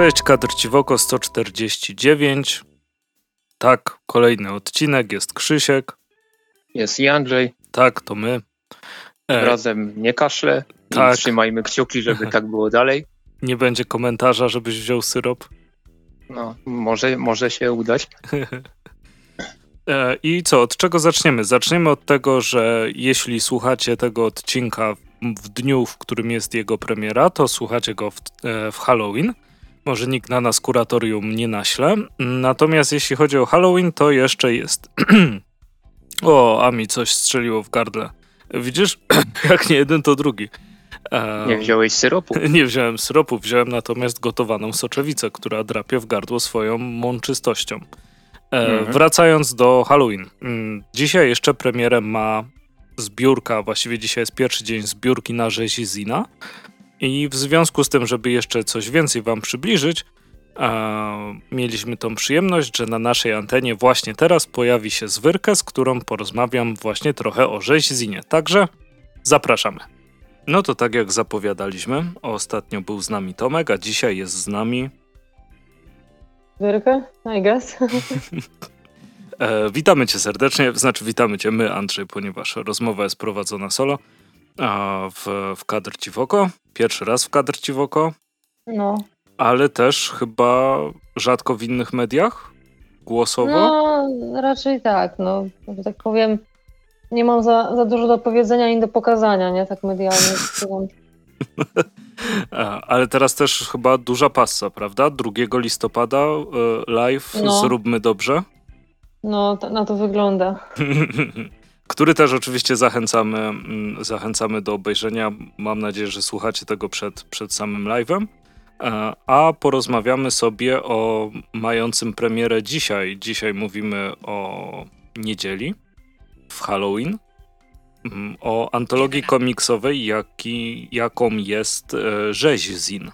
Cześć, kadr Ciwoko 149. Tak, kolejny odcinek, jest Krzysiek. Jest i Andrzej. Tak, to my. E, Razem nie kaszle. Tak. trzymajmy kciuki, żeby tak było dalej. Nie będzie komentarza, żebyś wziął syrop. No, może, może się udać. E, I co, od czego zaczniemy? Zaczniemy od tego, że jeśli słuchacie tego odcinka w dniu, w którym jest jego premiera, to słuchacie go w, e, w Halloween. Może nikt na nas kuratorium nie naśle. Natomiast jeśli chodzi o Halloween, to jeszcze jest. o, a mi coś strzeliło w gardle. Widzisz? Jak nie jeden, to drugi. E, nie wziąłeś syropu? Nie wziąłem syropu, wziąłem natomiast gotowaną soczewicę, która drapie w gardło swoją mączystością. E, mhm. Wracając do Halloween. Mm, dzisiaj jeszcze premierę ma zbiórka, właściwie dzisiaj jest pierwszy dzień zbiórki na rzezi Zina. I w związku z tym, żeby jeszcze coś więcej Wam przybliżyć, mieliśmy tą przyjemność, że na naszej antenie właśnie teraz pojawi się zwyrka, z którą porozmawiam właśnie trochę o rzeźzinie. Także zapraszamy. No to tak jak zapowiadaliśmy, ostatnio był z nami Tomek, a dzisiaj jest z nami... Zwyrka, I guess. e, witamy cię serdecznie, znaczy witamy cię my, Andrzej, ponieważ rozmowa jest prowadzona solo w, w kadr ci w oko. Pierwszy raz w kadr ci w oko. No. Ale też chyba rzadko w innych mediach? Głosowo? No, raczej tak. No, że tak powiem, nie mam za, za dużo do powiedzenia i do pokazania, nie? Tak medialnie. Ale teraz też chyba duża passa, prawda? 2 listopada e, live no. Zróbmy Dobrze. No, na to wygląda. który też oczywiście zachęcamy, mm, zachęcamy do obejrzenia. Mam nadzieję, że słuchacie tego przed, przed samym live'em. E, a porozmawiamy sobie o mającym premierę dzisiaj. Dzisiaj mówimy o niedzieli, w Halloween, mm, o antologii komiksowej, jaki, jaką jest e, rzeź Zin.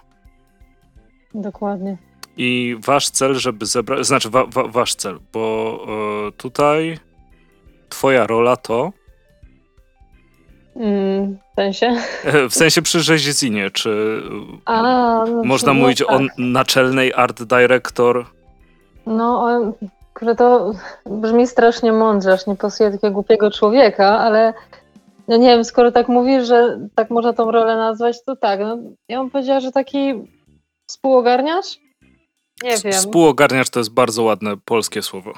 Dokładnie. I wasz cel, żeby zebrać, znaczy wa, wa, wasz cel, bo e, tutaj twoja rola to? Mm, w sensie? W sensie przy Rzezinie, czy A, no można no mówić tak. o naczelnej art director? No, które to brzmi strasznie mądrze, aż nie pasuje takiego głupiego człowieka, ale no nie wiem, skoro tak mówisz, że tak można tą rolę nazwać, to tak. No, ja bym powiedziała, że taki współogarniacz? Nie wiem. Współogarniacz to jest bardzo ładne polskie słowo.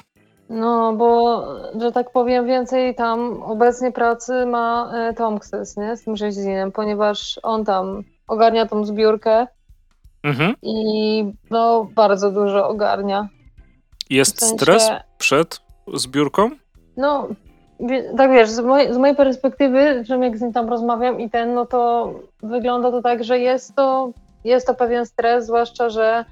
No, bo, że tak powiem, więcej tam obecnie pracy ma e, Tomkses, nie? Z tym rzeźzinem, ponieważ on tam ogarnia tą zbiórkę mhm. i no, bardzo dużo ogarnia. Jest w sensie... stres przed zbiórką? No, tak wiesz, z mojej, z mojej perspektywy, że jak z nim tam rozmawiam i ten, no to wygląda to tak, że jest to, jest to pewien stres, zwłaszcza, że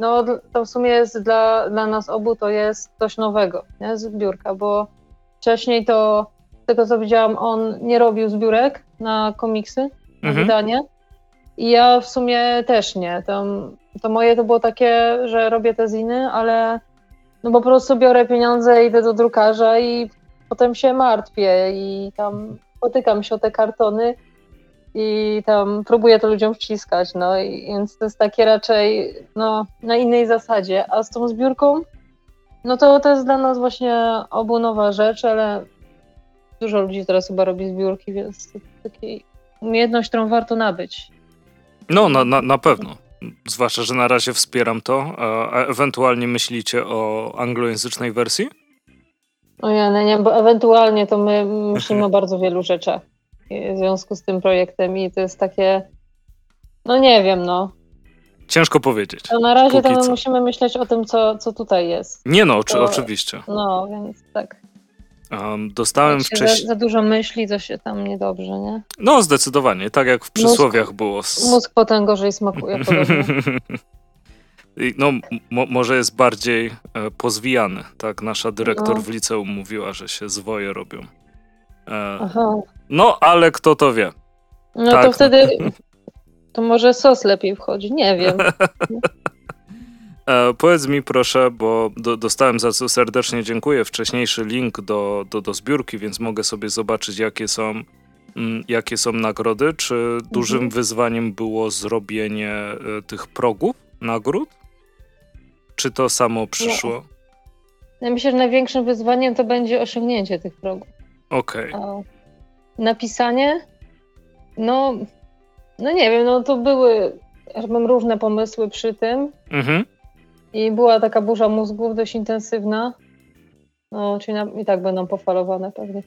no to w sumie jest dla, dla nas obu to jest coś nowego, nie? zbiórka, bo wcześniej to, z tego co widziałam, on nie robił zbiórek na komiksy, na mhm. wydanie i ja w sumie też nie. To, to moje to było takie, że robię te ziny, ale no po prostu biorę pieniądze, idę do drukarza i potem się martwię i tam potykam się o te kartony i tam próbuję to ludziom wciskać, no i, więc to jest takie raczej no, na innej zasadzie. A z tą zbiórką, no to to jest dla nas właśnie obu nowa rzecz, ale dużo ludzi teraz chyba robi zbiórki, więc to taka umiejętność, którą warto nabyć. No, na, na, na pewno. Zwłaszcza, że na razie wspieram to. A ewentualnie myślicie o anglojęzycznej wersji? O ja, no nie, bo ewentualnie to my myślimy o bardzo wielu rzeczach w związku z tym projektem i to jest takie, no nie wiem, no. Ciężko powiedzieć. To na razie to my musimy myśleć o tym, co, co tutaj jest. Nie no, to, oczywiście. No, więc tak. Um, dostałem wcześniej. Za, za, dużo myśli, to się tam niedobrze, nie? No, zdecydowanie, tak jak w przysłowiach mózg, było. Mózg potem gorzej smakuje. no, mo może jest bardziej e, pozwijany, tak? Nasza dyrektor no. w liceum mówiła, że się zwoje robią. E, Aha. No, ale kto to wie? No tak. to wtedy to może sos lepiej wchodzi, nie wiem. E, powiedz mi proszę, bo do, dostałem za co serdecznie dziękuję wcześniejszy link do, do, do zbiórki, więc mogę sobie zobaczyć jakie są, mm, jakie są nagrody. Czy dużym mhm. wyzwaniem było zrobienie e, tych progów nagród? Czy to samo przyszło? No. Ja myślę, że największym wyzwaniem to będzie osiągnięcie tych progów. Okej. Okay. Napisanie? No, no nie wiem, no to były, mam różne pomysły przy tym. Mhm. I była taka burza mózgów dość intensywna. No, czyli na, i tak będą pofalowane pewnie.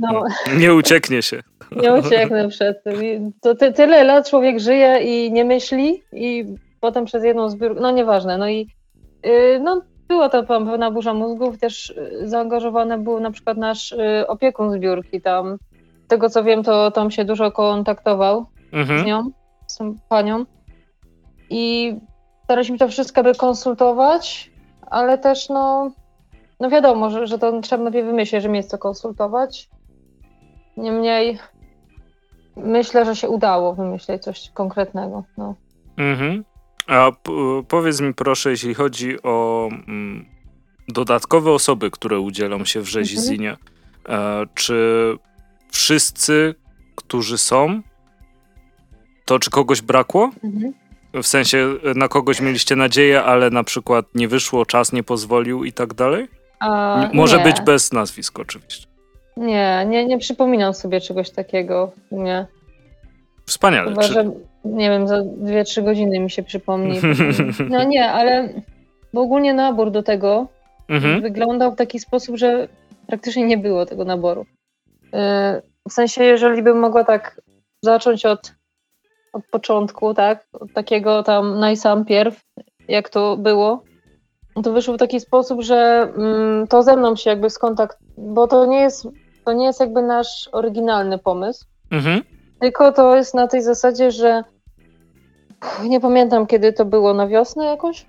No. Nie ucieknie się. Nie ucieknę przed tym. I to ty, tyle lat człowiek żyje i nie myśli i potem przez jedną zbiórkę, no nieważne, no i yy, no była to pewna burza mózgów, też y, zaangażowany był na przykład nasz y, opiekun zbiórki tam. Z tego co wiem, to tam się dużo kontaktował mhm. z nią, z tą panią. I staraliśmy to wszystko by konsultować, ale też no, no wiadomo, że, że to trzeba najpierw wymyślić, że co konsultować. Niemniej myślę, że się udało wymyślić coś konkretnego. No. Mhm. A powiedz mi proszę, jeśli chodzi o mm, dodatkowe osoby, które udzielą się w rzezi mhm. Zinie, e, czy wszyscy, którzy są, to czy kogoś brakło? Mhm. W sensie na kogoś mieliście nadzieję, ale na przykład nie wyszło, czas nie pozwolił i tak dalej? A, Może nie. być bez nazwisk oczywiście. Nie, nie, nie przypominam sobie czegoś takiego. Nie. Wspaniale. Chyba, czy... że, nie wiem, za 2-3 godziny mi się przypomni. No nie, ale bo ogólnie nabór do tego mhm. wyglądał w taki sposób, że praktycznie nie było tego naboru. Y, w sensie, jeżeli bym mogła tak zacząć od, od początku, tak, od takiego tam najsam pierw, jak to było, to wyszło w taki sposób, że mm, to ze mną się jakby skontakt, bo to nie jest, to nie jest jakby nasz oryginalny pomysł, mhm. tylko to jest na tej zasadzie, że nie pamiętam kiedy to było, na wiosnę jakoś?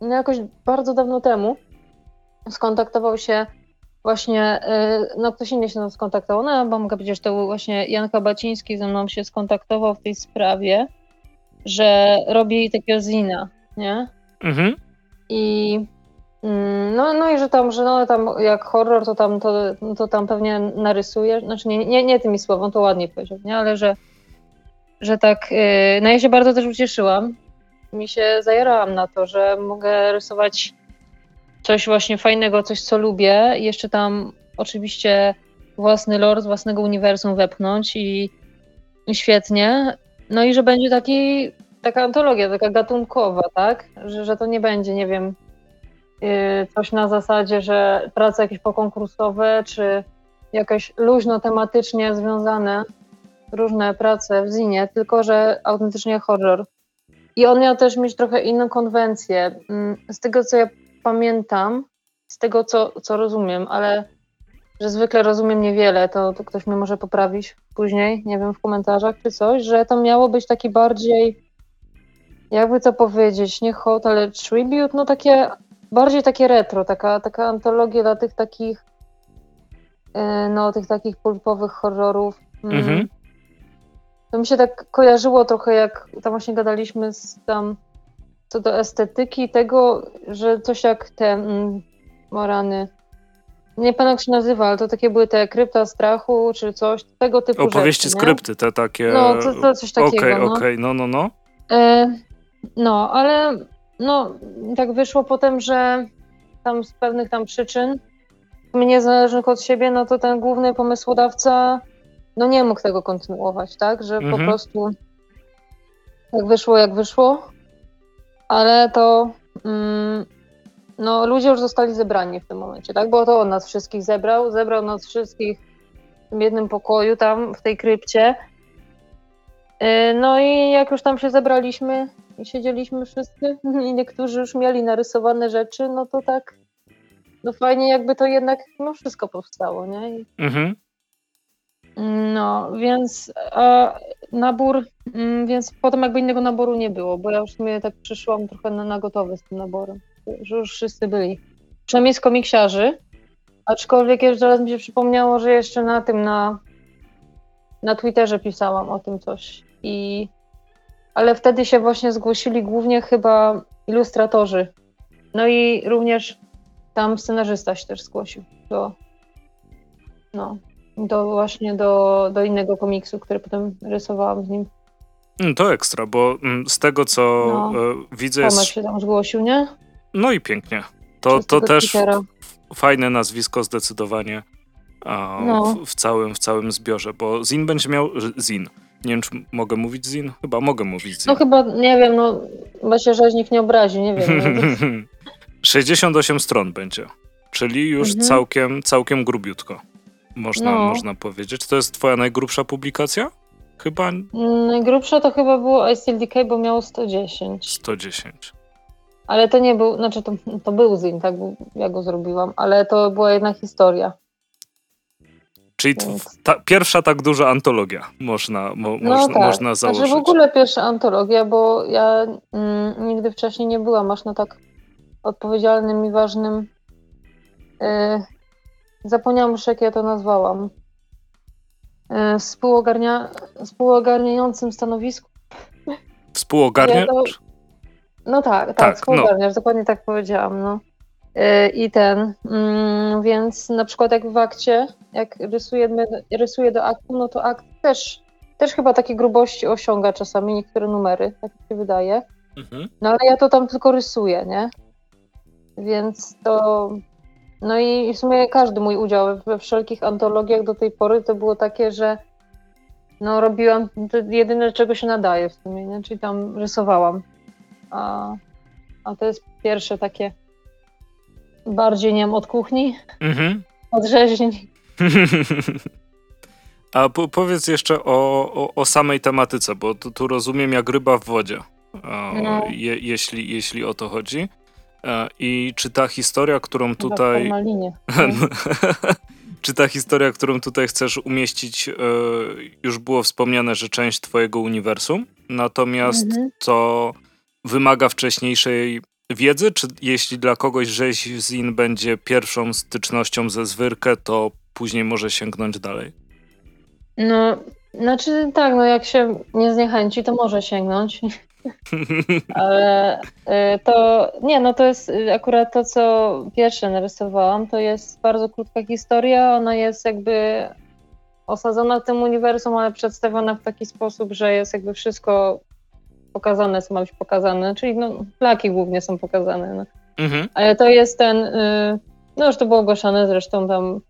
No jakoś bardzo dawno temu skontaktował się właśnie, y, no ktoś inny się nam skontaktował, no bo mogę powiedzieć, że to był właśnie Jan Kabaciński ze mną się skontaktował w tej sprawie, że robi takiego zina, nie? Mhm. I mm, no, no i że tam, że no tam jak horror, to tam, to, to tam pewnie narysuje, znaczy nie, nie, nie tymi słowami, to ładnie powiedział, nie? Ale że, że tak, yy, no ja się bardzo też ucieszyłam, mi się zajerałam na to, że mogę rysować coś właśnie fajnego, coś co lubię jeszcze tam oczywiście własny lore z własnego uniwersum wepchnąć i, świetnie. No i że będzie taki taka antologia, taka gatunkowa, tak? Że, że to nie będzie, nie wiem, yy, coś na zasadzie, że prace jakieś pokonkursowe, czy jakieś luźno tematycznie związane różne prace w zinie, tylko że autentycznie horror. I on miał też mieć trochę inną konwencję. Mm, z tego, co ja pamiętam, z tego, co, co rozumiem, ale że zwykle rozumiem niewiele, to, to ktoś mnie może poprawić później, nie wiem, w komentarzach czy coś, że to miało być taki bardziej jakby to powiedzieć, nie hot, ale tribute, no takie, bardziej takie retro, taka, taka antologia dla tych takich, e, no tych takich pulpowych horrorów. Mm. Mhm. To mi się tak kojarzyło trochę, jak tam właśnie gadaliśmy z tam co do estetyki tego, że coś jak te mm, morany. Nie pamiętam jak się nazywa, ale to takie były te krypta strachu, czy coś, tego typu Opowieści rzeczy, skrypty, te takie... No, to, to coś takiego. Okej, okay, no. okej, okay. no, no, no. E, no, ale no, tak wyszło potem, że tam z pewnych tam przyczyn, mnie zależnych od siebie, no to ten główny pomysłodawca no nie mógł tego kontynuować, tak? Że mhm. po prostu tak wyszło, jak wyszło, ale to mm, no ludzie już zostali zebrani w tym momencie, tak? Bo to on nas wszystkich zebrał, zebrał nas wszystkich w tym jednym pokoju tam, w tej krypcie. Y, no i jak już tam się zebraliśmy, i siedzieliśmy wszyscy i niektórzy już mieli narysowane rzeczy, no to tak, no fajnie jakby to jednak no wszystko powstało, nie? I, mhm. No, więc a nabór, mm, więc potem jakby innego naboru nie było, bo ja już mnie tak przyszłam trochę na, na gotowe z tym naborem, że już wszyscy byli. Przynajmniej z komiksiarzy, aczkolwiek jeszcze raz mi się przypomniało, że jeszcze na tym, na, na Twitterze pisałam o tym coś i ale wtedy się właśnie zgłosili głównie chyba ilustratorzy. No i również tam scenarzysta się też zgłosił no, do właśnie do, do innego komiksu, który potem rysowałam z nim. Mm, to ekstra, bo mm, z tego co no. E, widzę jest... Się tam zgłosił, nie? No i pięknie. To, to też fajne nazwisko zdecydowanie no. w, w, całym, w całym zbiorze, bo Zin będzie miał... Zin. Nie wiem, czy mogę mówić Zin? Chyba mogę mówić Zin. No chyba, nie wiem, no chyba się rzeźnik nie obrazi, nie wiem. 68 stron będzie, czyli już mhm. całkiem, całkiem grubiutko, można, no. można powiedzieć. To jest twoja najgrubsza publikacja? Chyba... Najgrubsza to chyba było ICLDK, bo miało 110. 110. Ale to nie był, znaczy to, to był Zin, tak, ja go zrobiłam, ale to była jedna historia. Czyli ta, pierwsza tak duża antologia można, mo, no można, tak. można założyć. Znaczy w ogóle pierwsza antologia, bo ja mm, nigdy wcześniej nie byłam aż na tak odpowiedzialnym i ważnym. Yy, zapomniałam już, jak ja to nazwałam. Yy, współogarnia, współogarniającym stanowisku. Współogarniacz? Ja no tak, tak, tak no. współogarniacz, no. dokładnie tak powiedziałam. No. Yy, I ten, mm, więc na przykład jak w akcie, jak rysujemy, rysuję do aktu, no to akt też, też chyba takie grubości osiąga czasami niektóre numery, tak mi się wydaje. Mhm. No ale ja to tam tylko rysuję, nie? Więc to. No i w sumie każdy mój udział we wszelkich antologiach do tej pory to było takie, że no robiłam jedyne, czego się nadaje w sumie, nie? czyli tam rysowałam. A, a to jest pierwsze takie bardziej, nie wiem, od kuchni, mhm. od rzeźni. A po, powiedz jeszcze o, o, o, samej tematyce, bo tu, tu, rozumiem jak ryba w wodzie, no. je, jeśli, jeśli o to chodzi. E, I czy ta historia, którą tutaj. czy ta historia, którą tutaj chcesz umieścić, e, już było wspomniane, że część Twojego uniwersum, natomiast mhm. to wymaga wcześniejszej wiedzy, czy jeśli dla kogoś rzeź Zin będzie pierwszą stycznością ze zwyrkę, to później może sięgnąć dalej? No, znaczy tak, no jak się nie zniechęci, to może sięgnąć. Ale y, to nie, no to jest akurat to, co pierwsze narysowałam, to jest bardzo krótka historia. Ona jest jakby osadzona w tym uniwersum, ale przedstawiona w taki sposób, że jest jakby wszystko pokazane, co ma być pokazane, czyli no, flaki głównie są pokazane. No. Mhm. Ale to jest ten, y, no już to było ogłaszane zresztą tam y,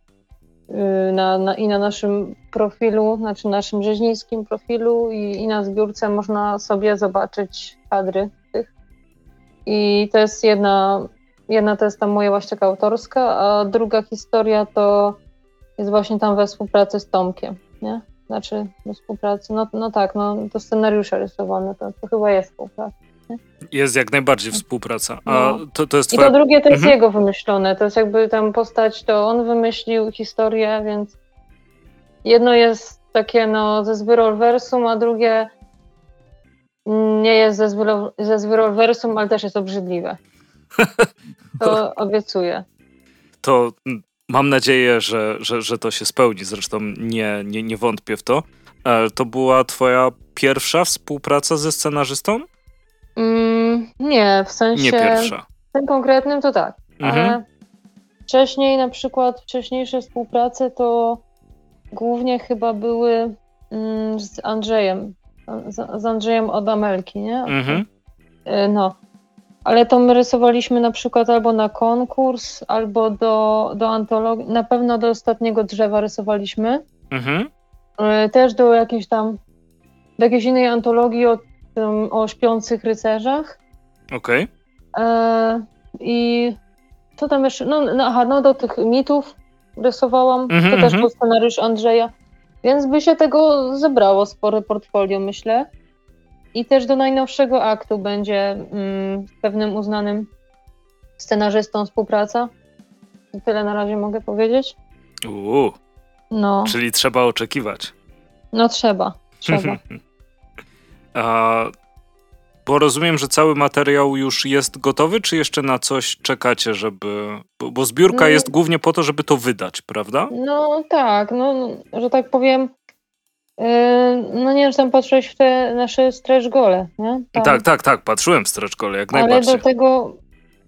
na, na, i na naszym profilu, znaczy naszym rzeźnickim profilu i, i na zbiórce można sobie zobaczyć kadry tych. I to jest jedna, jedna to jest tam moja właśnie autorska, a druga historia to jest właśnie tam we współpracy z Tomkiem, nie? Znaczy do współpracy, no, no tak, no to scenariusze rysowane, to, to chyba jest współpraca. Jest jak najbardziej współpraca. A no. to, to jest twoja... I to drugie to jest mhm. jego wymyślone. To jest jakby tam postać, to on wymyślił historię, więc jedno jest takie no ze Zwyrolversum, a drugie nie jest ze, ze Zwyrolversum, ale też jest obrzydliwe. To obiecuję. To mam nadzieję, że, że, że to się spełni. Zresztą nie, nie, nie wątpię w to. E, to była twoja pierwsza współpraca ze scenarzystą? Mm, nie, w sensie. Nie pierwsza. Tym konkretnym to tak. Mhm. Ale wcześniej, na przykład, wcześniejsze współprace to głównie chyba były mm, z Andrzejem, z, z, Andrzejem od Amelki, nie? Mhm. E, no. Ale to my rysowaliśmy na przykład albo na konkurs, albo do, do antologii, na pewno do ostatniego drzewa rysowaliśmy. Mhm. E, też do jakiejś tam, do jakiejś innej antologii o, o śpiących rycerzach. Okej. Okay. E, I co tam jeszcze, no, no, aha, no do tych mitów rysowałam, mm -hmm, to też mm -hmm. był scenariusz Andrzeja, więc by się tego zebrało spore portfolio, myślę. I też do najnowszego aktu będzie mm, z pewnym uznanym scenarzystą współpraca. Tyle na razie mogę powiedzieć. Uuu. No. Czyli trzeba oczekiwać. No trzeba, trzeba. Bo rozumiem, że cały materiał już jest gotowy, czy jeszcze na coś czekacie, żeby. Bo, bo zbiórka no, jest głównie po to, żeby to wydać, prawda? No tak, no, że tak powiem. Yy, no nie wiem, czy tam patrzyłeś w te nasze stretch gole, nie? Tam. Tak, tak, tak, patrzyłem w stretch gole, jak najbardziej. Ale do tego,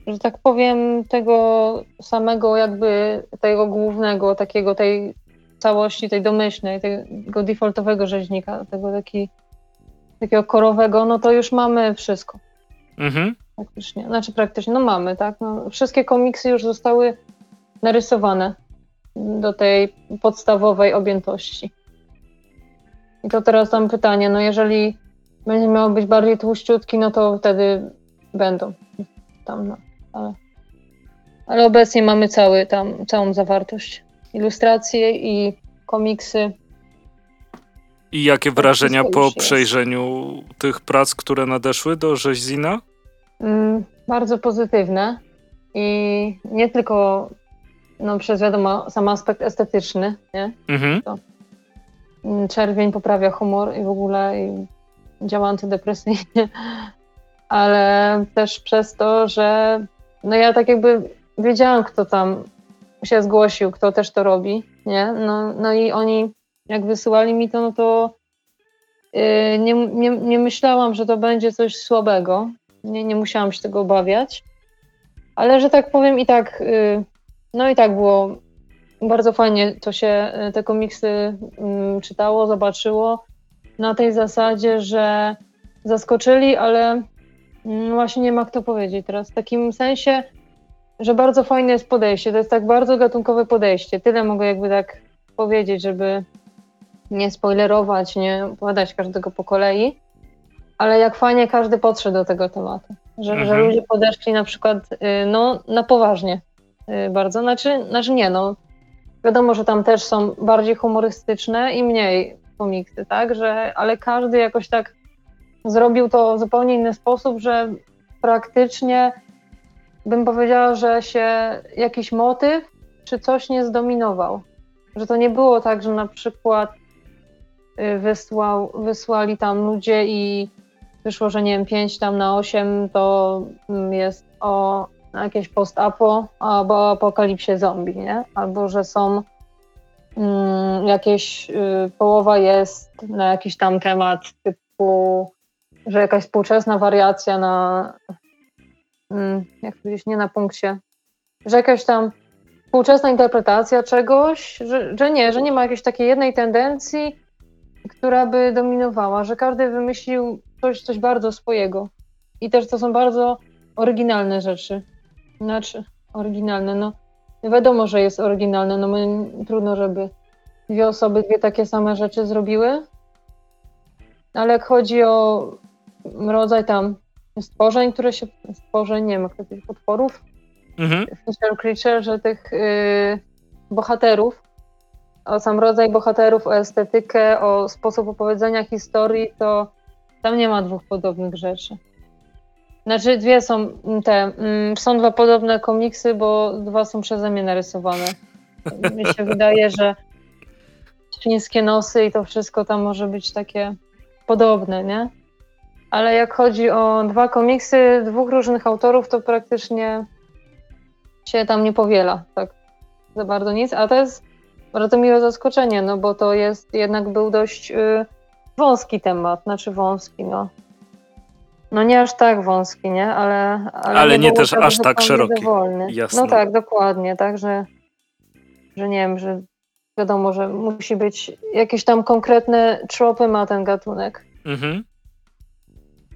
że tak powiem, tego samego jakby, tego głównego, takiego tej całości, tej domyślnej, tego defaultowego rzeźnika, tego taki takiego korowego, no to już mamy wszystko. Mhm. Praktycznie, znaczy praktycznie, no mamy, tak. No, wszystkie komiksy już zostały narysowane do tej podstawowej objętości. I to teraz tam pytanie, no jeżeli będzie miał być bardziej tłuściutki, no to wtedy będą tam, no. Ale, ale obecnie mamy cały tam, całą zawartość. Ilustracje i komiksy. I jakie wrażenia po przejrzeniu tych prac, które nadeszły do Rzeźzina? Mm, bardzo pozytywne. I nie tylko no, przez wiadomo sam aspekt estetyczny, nie? Mhm. To, mm, czerwień poprawia humor i w ogóle i działa antydepresyjnie, ale też przez to, że no ja tak jakby wiedziałam, kto tam się zgłosił, kto też to robi, nie? No, no i oni jak wysyłali mi to, no to yy, nie, nie, nie myślałam, że to będzie coś słabego. Nie, nie musiałam się tego obawiać. Ale że tak powiem i tak, yy, no i tak było bardzo fajnie to się, y, te komiksy yy, czytało, zobaczyło na tej zasadzie, że zaskoczyli, ale mm, właśnie nie ma kto powiedzieć teraz. W takim sensie, że bardzo fajne jest podejście. To jest tak bardzo gatunkowe podejście. Tyle mogę jakby tak powiedzieć, żeby nie spoilerować, nie opowiadać każdego po kolei, ale jak fajnie każdy podszedł do tego tematu. Że, mhm. że ludzie podeszli na przykład y, no, na poważnie y, bardzo. Znaczy, znaczy nie, no wiadomo, że tam też są bardziej humorystyczne i mniej komiksy, tak? Że, ale każdy jakoś tak zrobił to w zupełnie inny sposób, że praktycznie bym powiedziała, że się jakiś motyw czy coś nie zdominował. Że to nie było tak, że na przykład wysłał, wysłali tam ludzie i wyszło, że nie wiem, 5 tam na 8 to mm, jest o jakieś post-apo albo o apokalipsie zombie, nie? Albo że są mm, jakieś, y, połowa jest na jakiś tam temat typu, że jakaś współczesna wariacja na Mm, jak powiedzieć, nie na punkcie, że jakaś tam współczesna interpretacja czegoś, że, że nie, że nie ma jakiejś takiej jednej tendencji, która by dominowała, że każdy wymyślił coś, coś bardzo swojego. I też to są bardzo oryginalne rzeczy. Znaczy, oryginalne, no wiadomo, że jest oryginalne, no my, trudno, żeby dwie osoby dwie takie same rzeczy zrobiły, ale jak chodzi o rodzaj tam stworzeń, które się, stworzeń, nie wiem, jak to potworów, mhm. creature, że tych y, bohaterów, o sam rodzaj bohaterów, o estetykę, o sposób opowiedzenia historii, to tam nie ma dwóch podobnych rzeczy. Znaczy dwie są te, mm, są dwa podobne komiksy, bo dwa są przeze mnie narysowane. Mi się wydaje, że chińskie nosy i to wszystko tam może być takie podobne, nie? ale jak chodzi o dwa komiksy dwóch różnych autorów, to praktycznie się tam nie powiela tak za bardzo nic, a to jest bardzo miłe zaskoczenie, no bo to jest, jednak był dość y, wąski temat, znaczy wąski, no. No nie aż tak wąski, nie? Ale, ale, ale nie, nie też aż tak szeroki. No tak, dokładnie, tak, że, że nie wiem, że wiadomo, że musi być jakieś tam konkretne tropy ma ten gatunek. Mhm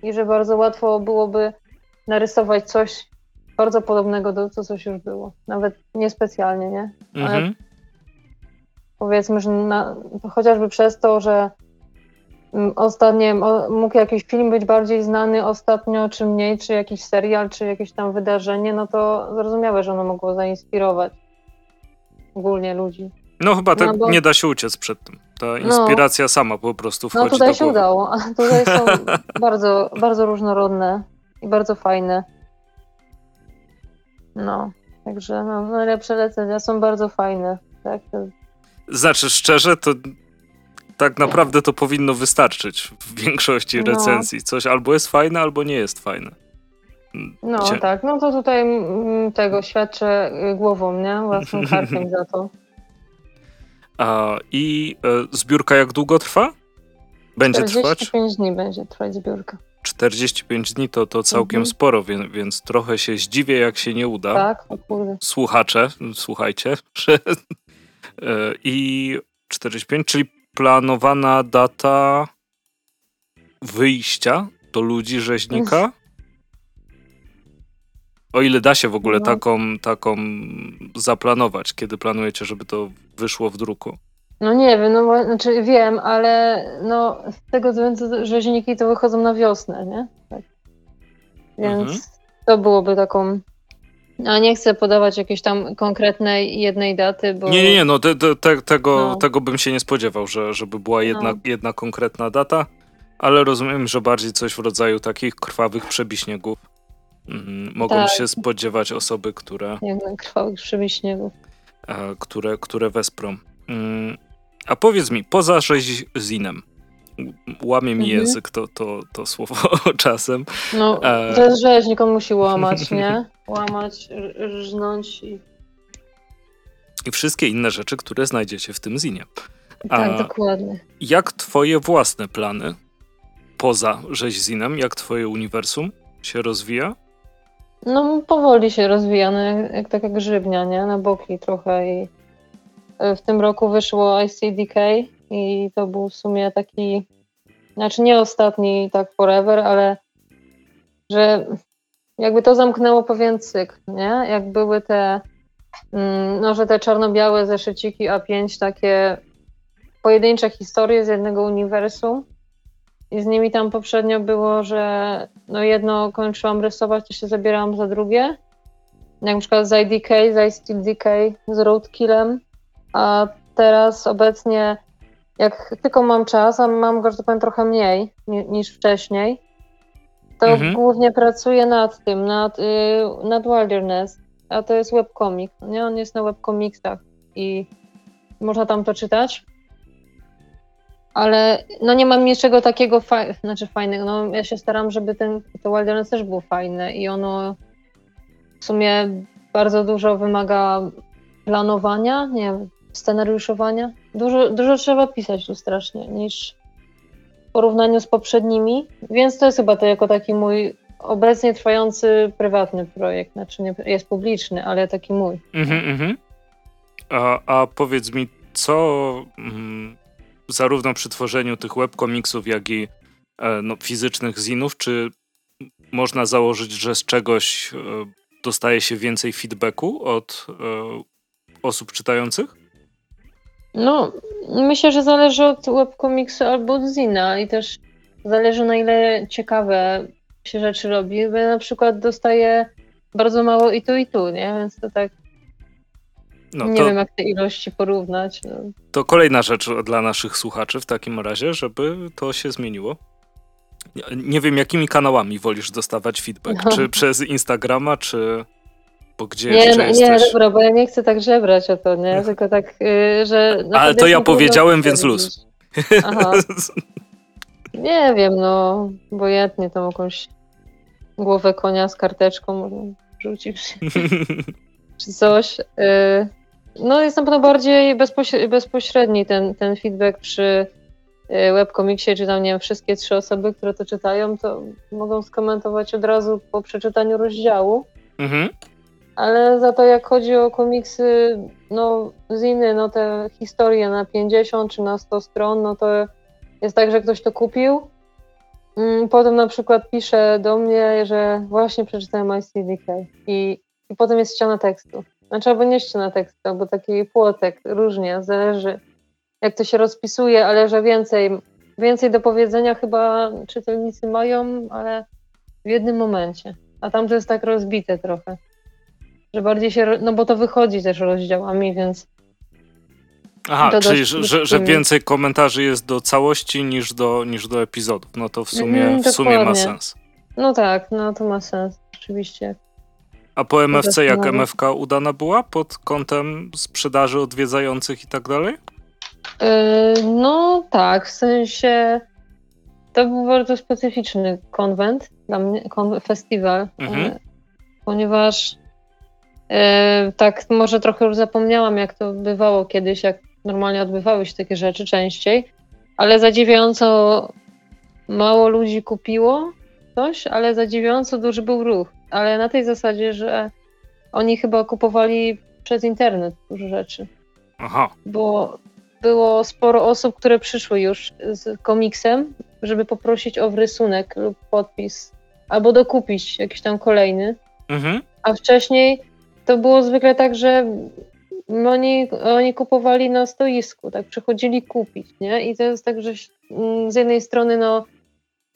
i że bardzo łatwo byłoby narysować coś bardzo podobnego do co coś już było. Nawet niespecjalnie, nie? Ale mhm. Powiedzmy, że na, chociażby przez to, że mm, ostatnio mógł jakiś film być bardziej znany ostatnio, czy mniej, czy jakiś serial, czy jakieś tam wydarzenie, no to zrozumiałe, że ono mogło zainspirować ogólnie ludzi. No chyba tak no bo... nie da się uciec przed tym. Ta no. inspiracja no, sama po prostu wchodzi No tutaj się udało. Tutaj są bardzo, bardzo różnorodne i bardzo fajne. No, także no, najlepsze recenzje są bardzo fajne. Tak? Znaczy szczerze, to tak naprawdę to powinno wystarczyć w większości no. recenzji. Coś albo jest fajne, albo nie jest fajne. No Cie... tak, no to tutaj mm, tego świadczę głową, nie? Własnym karkiem za to. A, I e, zbiórka jak długo trwa? Będzie 45 trwać? dni będzie trwać zbiórka. 45 dni to, to całkiem mhm. sporo, więc, więc trochę się zdziwię, jak się nie uda. Tak, o kurde. Słuchacze, słuchajcie. Że, I 45, czyli planowana data wyjścia do ludzi rzeźnika? O ile da się w ogóle no. taką, taką zaplanować, kiedy planujecie, żeby to wyszło w druku? No nie wiem, no znaczy wiem, ale no z tego względu, że rzeźniki to wychodzą na wiosnę, nie? Tak. Więc mhm. to byłoby taką a nie chcę podawać jakiejś tam konkretnej jednej daty, bo... Nie, nie, nie, no te, te, tego, no. tego bym się nie spodziewał, że, żeby była jedna, no. jedna konkretna data, ale rozumiem, że bardziej coś w rodzaju takich krwawych przebiśniegów. Mhm, mogą tak. się spodziewać osoby, które... Jednak krwawych przebiśniegów. E, które, które wesprą. Mm, a powiedz mi, poza rzezinem, łamie mi mhm. język to, to, to słowo czasem. No, e... to jest rzeź, nikomu musi łamać, nie? Łamać, rżnąć i... I wszystkie inne rzeczy, które znajdziecie w tym zinie. Tak, dokładnie. Jak twoje własne plany poza rzeźzinem, jak twoje uniwersum się rozwija? No powoli się rozwija, no, jak, jak taka grzybnia, nie? Na boki trochę i e, w tym roku wyszło ICDK i to był w sumie taki, znaczy nie ostatni tak forever, ale że jakby to zamknęło pewien cykl, nie? Jak były te, mm, no że te czarno-białe zeszyciki A5, takie pojedyncze historie z jednego uniwersum i z nimi tam poprzednio było, że no jedno kończyłam rysować, to się zabierałam za drugie, jak na przykład z IDK, z ICDK, z Roadkillem, a teraz obecnie jak tylko mam czas, a mam go, że to powiem, trochę mniej niż wcześniej, to mhm. głównie pracuję nad tym, nad, y, nad Wilderness, a to jest webcomic, nie? On jest na webcomicsach i można tam to czytać. Ale no nie mam niczego takiego znaczy fajnego. No, ja się staram, żeby ten to Wilderness też było fajne i ono w sumie bardzo dużo wymaga planowania, nie scenariuszowania. Dużo, dużo trzeba pisać tu strasznie niż w porównaniu z poprzednimi, więc to jest chyba to jako taki mój obecnie trwający prywatny projekt. Znaczy nie jest publiczny, ale taki mój. Mhm, mhm. A, a powiedz mi, co mm, zarówno przy tworzeniu tych webkomiksów, jak i e, no, fizycznych zinów, czy można założyć, że z czegoś e, dostaje się więcej feedbacku od e, osób czytających? No, myślę, że zależy od webkomiksu albo od zina i też zależy na ile ciekawe się rzeczy robi, bo ja na przykład dostaję bardzo mało i tu i tu, nie? Więc to tak no nie to, wiem, jak te ilości porównać. No. To kolejna rzecz dla naszych słuchaczy w takim razie, żeby to się zmieniło. Nie wiem, jakimi kanałami wolisz dostawać feedback? No. Czy przez Instagrama, czy bo gdzie nie, jeszcze no, jesteś? Nie, dobra, bo ja nie chcę tak żebrać o to, nie? Tylko tak, yy, że... Ale to ja powiedziałem, więc luz. Aha. Nie wiem, no, obojętnie tam jakąś głowę konia z karteczką może rzucić. czy coś. Yy, no jest na pewno bardziej bezpośredni ten, ten feedback przy y, webkomiksie, czy tam, nie wiem, wszystkie trzy osoby, które to czytają, to mogą skomentować od razu po przeczytaniu rozdziału. Mhm ale za to jak chodzi o komiksy, no ziny, no te historie na 50 czy na 100 stron, no to jest tak, że ktoś to kupił, mm, potem na przykład pisze do mnie, że właśnie przeczytałem ICDK i, i potem jest ściana tekstu. Znaczy albo nie ściana tekstu, albo taki płotek, różnie, zależy jak to się rozpisuje, ale że więcej, więcej do powiedzenia chyba czytelnicy mają, ale w jednym momencie. A tam to jest tak rozbite trochę że bardziej się, no bo to wychodzi też rozdziałami, więc... Aha, czyli że, że, więcej komentarzy jest do całości niż do, niż do epizodów. No to w sumie, mm, w sumie ma sens. No tak, no to ma sens, oczywiście. A po MFC jak MFK udana była pod kątem sprzedaży odwiedzających i tak dalej? Yy, no tak, w sensie to był bardzo specyficzny konwent dla mnie, festiwal, mhm. yy, ponieważ tak, może trochę już zapomniałam, jak to bywało kiedyś, jak normalnie odbywały się takie rzeczy częściej, ale zadziwiająco mało ludzi kupiło coś, ale zadziwiająco duży był ruch. Ale na tej zasadzie, że oni chyba kupowali przez internet dużo rzeczy. Aha. Bo było sporo osób, które przyszły już z komiksem, żeby poprosić o rysunek lub podpis, albo dokupić jakiś tam kolejny. Mhm. A wcześniej to było zwykle tak, że oni, oni kupowali na stoisku, tak, przychodzili kupić, nie? I to jest tak, że mm, z jednej strony, no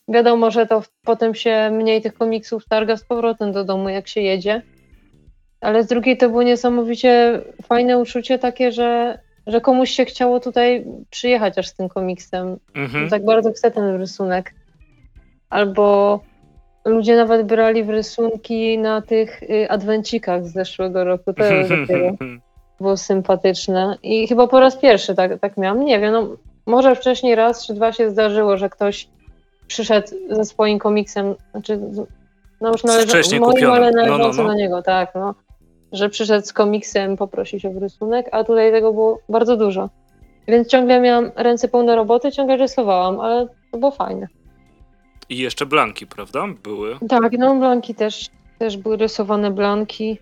wiadomo, że to potem się mniej tych komiksów targa z powrotem do domu, jak się jedzie, ale z drugiej to było niesamowicie fajne uczucie takie, że, że komuś się chciało tutaj przyjechać aż z tym komiksem. Mhm. Tak bardzo chce ten rysunek. Albo ludzie nawet brali w rysunki na tych y, adwencikach z zeszłego roku. To dopiero było sympatyczne. I chyba po raz pierwszy tak, tak miałam. Nie wiem, no, może wcześniej raz czy dwa się zdarzyło, że ktoś przyszedł ze swoim komiksem, znaczy no już należy, moim, ale należący no, no, no. na niego, tak, no że przyszedł z komiksem poprosić o rysunek, a tutaj tego było bardzo dużo. Więc ciągle miałam ręce pełne roboty, ciągle rysowałam, ale to było fajne. I jeszcze blanki, prawda? Były? Tak, no blanki też, też były rysowane blanki.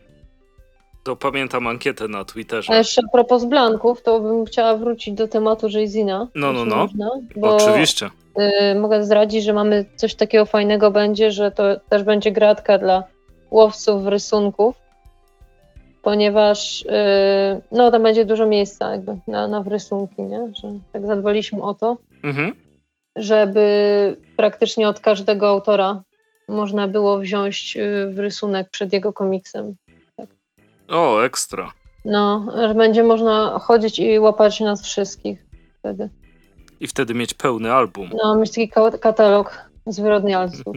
To pamiętam ankietę na Twitterze. A jeszcze a propos blanków, to bym chciała wrócić do tematu Jayzina. No, no, no. Można, Oczywiście. Y, mogę zdradzić, że mamy coś takiego fajnego będzie, że to też będzie gratka dla łowców rysunków ponieważ yy, no tam będzie dużo miejsca jakby na, na rysunki, nie? Że tak zadbaliśmy o to, mhm. Żeby praktycznie od każdego autora można było wziąć w rysunek przed jego komiksem. Tak. O, ekstra. No, że będzie można chodzić i łapać nas wszystkich wtedy. I wtedy mieć pełny album. No, mieć taki katalog zwyrodnialców.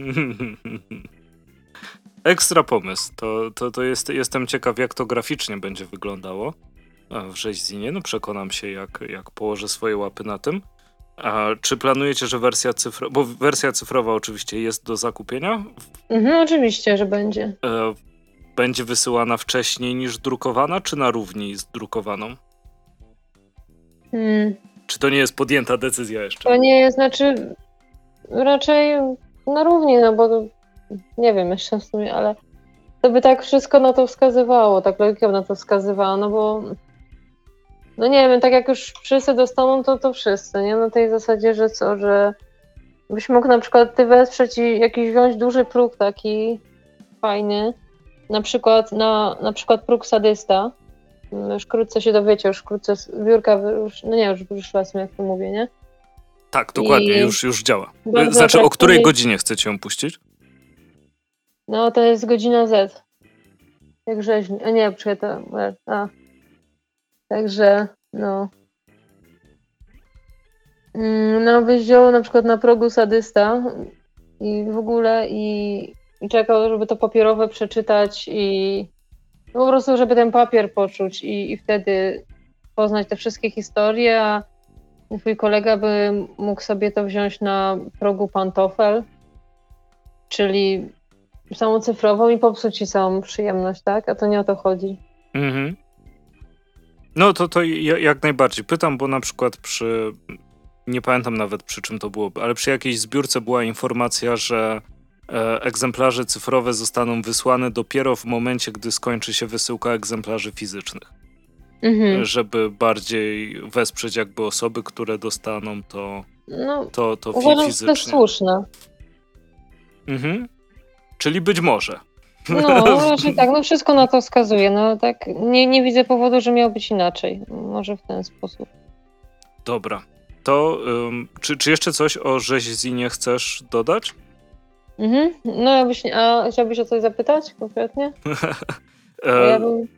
Ekstra pomysł. To, to, to jest, jestem ciekaw, jak to graficznie będzie wyglądało w Rzeźzinie. No przekonam się, jak, jak położę swoje łapy na tym. A czy planujecie, że wersja cyfrowa, bo wersja cyfrowa oczywiście jest do zakupienia? Mhm, oczywiście, że będzie. E, będzie wysyłana wcześniej niż drukowana, czy na równi z drukowaną? Hmm. Czy to nie jest podjęta decyzja jeszcze? To nie jest, znaczy raczej na równi, no bo nie wiem jeszcze w sumie, ale to by tak wszystko na to wskazywało, tak logika na to wskazywała, no bo no nie wiem, tak jak już wszyscy dostaną, to to wszyscy, nie? Na tej zasadzie, że co, że byś mógł na przykład ty wesprzeć i jakiś wziąć duży próg taki fajny, na przykład na, na przykład próg sadysta, już wkrótce się dowiecie, już wkrótce zbiórka, już, no nie, już wyszła, jak to mówię, nie? Tak, dokładnie, I już, już działa. Znaczy, o której godzinie chcecie ją puścić? No, to jest godzina Z. Jak rzeźni. A nie, poczekaj, to... A. Także, no. Mm, no, wziął na przykład na progu sadysta i w ogóle i, i czekał, żeby to papierowe przeczytać i no, po prostu, żeby ten papier poczuć i, i wtedy poznać te wszystkie historie, a twój kolega by mógł sobie to wziąć na progu pantofel, czyli samą cyfrową i popsuć ci całą przyjemność, tak? A to nie o to chodzi. Mhm. No to, to jak najbardziej. Pytam, bo na przykład przy, nie pamiętam nawet przy czym to było, ale przy jakiejś zbiórce była informacja, że e, egzemplarze cyfrowe zostaną wysłane dopiero w momencie, gdy skończy się wysyłka egzemplarzy fizycznych. Mhm. Żeby bardziej wesprzeć jakby osoby, które dostaną to, no, to, to uważam, fizycznie. to jest słuszne. Mhm. Czyli być może. No, raczej tak, no wszystko na to wskazuje. No tak, nie, nie widzę powodu, że miało być inaczej. Może w ten sposób. Dobra. To um, czy, czy jeszcze coś o rzeźzinie chcesz dodać? Mhm. No, jakbyś, a chciałbyś o coś zapytać konkretnie? ja bym...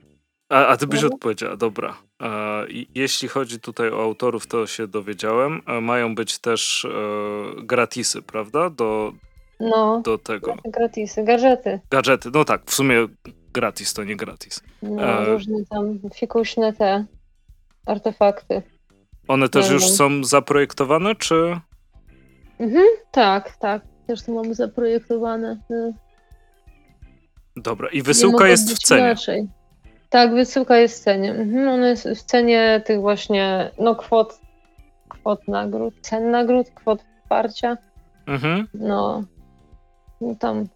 a, a ty byś no. odpowiedziała, dobra. E, jeśli chodzi tutaj o autorów, to się dowiedziałem. E, mają być też e, gratisy, prawda? Do, no, do tego. Gratisy, gadżety. Gadżety, no tak, w sumie gratis to nie gratis. No, e... różne tam fikuśne te artefakty. One też nie już wiem. są zaprojektowane, czy? Mhm, tak, tak. Też to mamy zaprojektowane. No. Dobra, i wysyłka jest w cenie. Inaczej. Tak, wysyłka jest w cenie. Mhm, ona jest w cenie tych właśnie, no kwot, kwot nagród, cen nagród, kwot wsparcia. Mhm. No, no tam.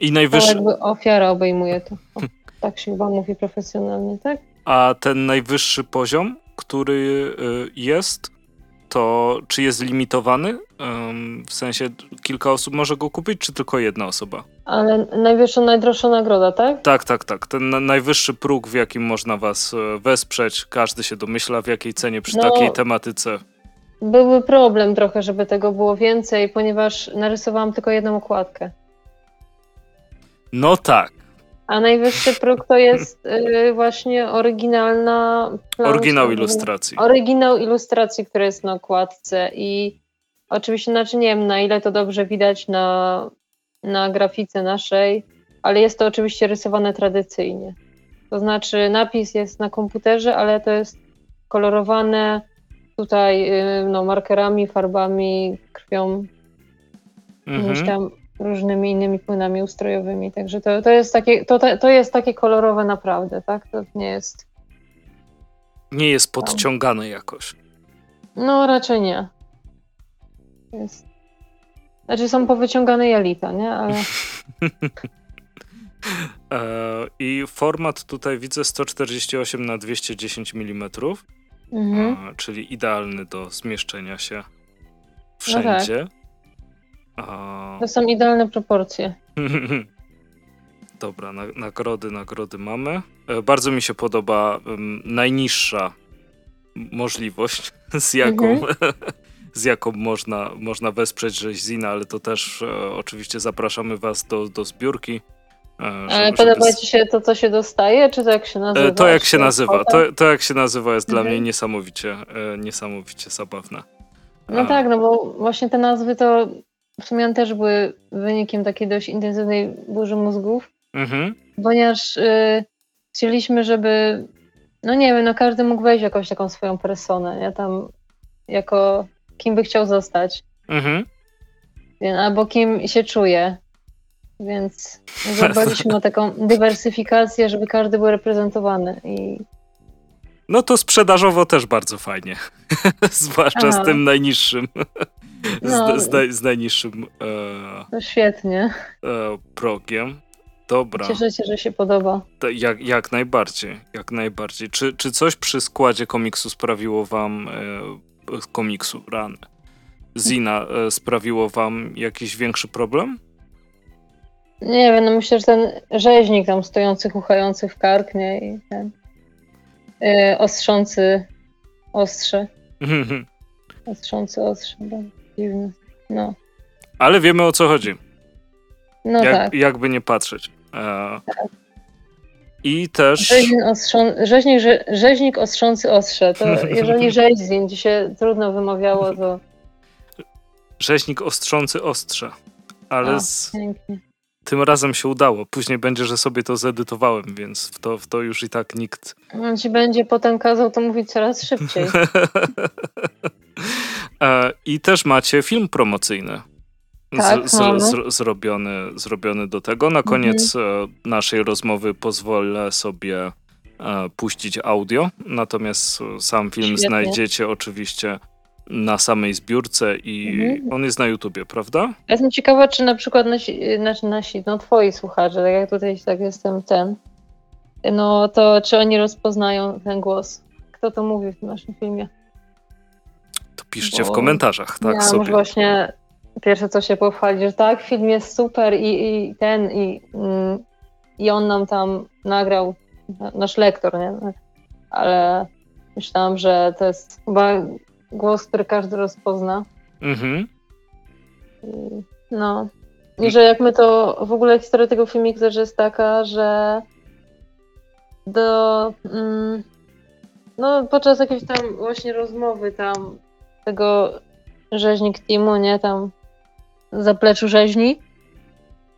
I najwyższy. jakby ofiara obejmuje to. O, tak się chyba mówi profesjonalnie, tak? A ten najwyższy poziom, który y, jest, to czy jest limitowany? W sensie kilka osób może go kupić, czy tylko jedna osoba? Ale najwyższa, najdroższa nagroda, tak? Tak, tak, tak. Ten najwyższy próg, w jakim można was e, wesprzeć, każdy się domyśla, w jakiej cenie przy no, takiej tematyce. Byłby problem trochę, żeby tego było więcej, ponieważ narysowałam tylko jedną okładkę. No tak. A najwyższy próg to jest y, właśnie oryginalna. Plansza, Oryginał ilustracji. Oryginał ilustracji, który jest na okładce. I oczywiście, znaczy nie wiem, na ile to dobrze widać na, na grafice naszej, ale jest to oczywiście rysowane tradycyjnie. To znaczy, napis jest na komputerze, ale to jest kolorowane tutaj y, no, markerami, farbami, krwią. Mhm. tam różnymi innymi płynami ustrojowymi. Także to, to, jest, takie, to, to jest takie kolorowe naprawdę, tak? To nie jest. Nie jest podciągane jakoś. No, raczej nie. Jest. Znaczy są powyciągane jalita, nie? Ale. I format tutaj widzę 148 na 210 mm, mhm. czyli idealny do zmieszczenia się wszędzie. No tak. A... To są idealne proporcje. Dobra, na, nagrody, nagrody mamy. E, bardzo mi się podoba um, najniższa możliwość, z jaką, mhm. z jaką można, można wesprzeć rzeźzina, ale to też e, oczywiście zapraszamy Was do, do zbiórki. E, ale podoba. Ci się to, co się dostaje, czy to jak się nazywa? E, to jak się nazywa, to, to jak się nazywa jest mhm. dla mnie niesamowicie, e, niesamowicie zabawne. No tak, no bo właśnie te nazwy to w sumie też były wynikiem takiej dość intensywnej burzy mózgów, mhm. ponieważ y, chcieliśmy, żeby, no nie wiem, no każdy mógł wejść jakąś taką swoją personę, ja tam jako kim by chciał zostać, mhm. albo kim się czuje. Więc zadbaliśmy o taką dywersyfikację, żeby każdy był reprezentowany i no to sprzedażowo też bardzo fajnie. Zwłaszcza Aha. z tym najniższym. No, z, z, z, najniższym. E, to świetnie. E, progiem. Dobra. Cieszę się, że się podoba. Jak, jak najbardziej, jak najbardziej. Czy, czy coś przy składzie komiksu sprawiło wam e, komiksu rany? Zina e, sprawiło wam jakiś większy problem? Nie wiem, no myślę, że ten rzeźnik tam stojący, chuchający w kark, nie? I ten yy, ostrzący ostrze. ostrzący ostrze, dziwny. No. Ale wiemy o co chodzi. No Jak, tak. Jakby nie patrzeć. E... Tak. I też. Rzeźnik, ostrzą... rzeźnik, rze... rzeźnik ostrzący ostrze. To jeżeli rzeźzin ci się trudno wymawiało, to. Rzeźnik ostrzący ostrze. Ale z... pięknie. Tym razem się udało. Później będzie, że sobie to zedytowałem, więc w to, w to już i tak nikt. On ci będzie potem kazał to mówić coraz szybciej. E, I też macie film promocyjny. Tak, z, z, zrobiony, zrobiony do tego. Na koniec mhm. E, naszej rozmowy pozwolę sobie e, puścić audio, natomiast sam film Świetnie. znajdziecie oczywiście na samej zbiórce i mhm. on jest na YouTubie, prawda? jestem ciekawa, czy na przykład nasi, nasi, nasi, no twoi słuchacze, tak jak tutaj tak jestem ten, no to czy oni rozpoznają ten głos? Kto to mówi w naszym filmie? To piszcie Bo w komentarzach, tak ja sobie. właśnie pierwsze co się pochwali, że tak, film jest super i, i ten, i, mm, i on nam tam nagrał, nasz lektor, nie? Ale myślałam, że to jest chyba głos, który każdy rozpozna. Mhm. No. I że jak my to, w ogóle historia tego filmiku też jest taka, że do, mm, no podczas jakiejś tam właśnie rozmowy tam tego rzeźnik teamu, nie, tam zapleczu rzeźni,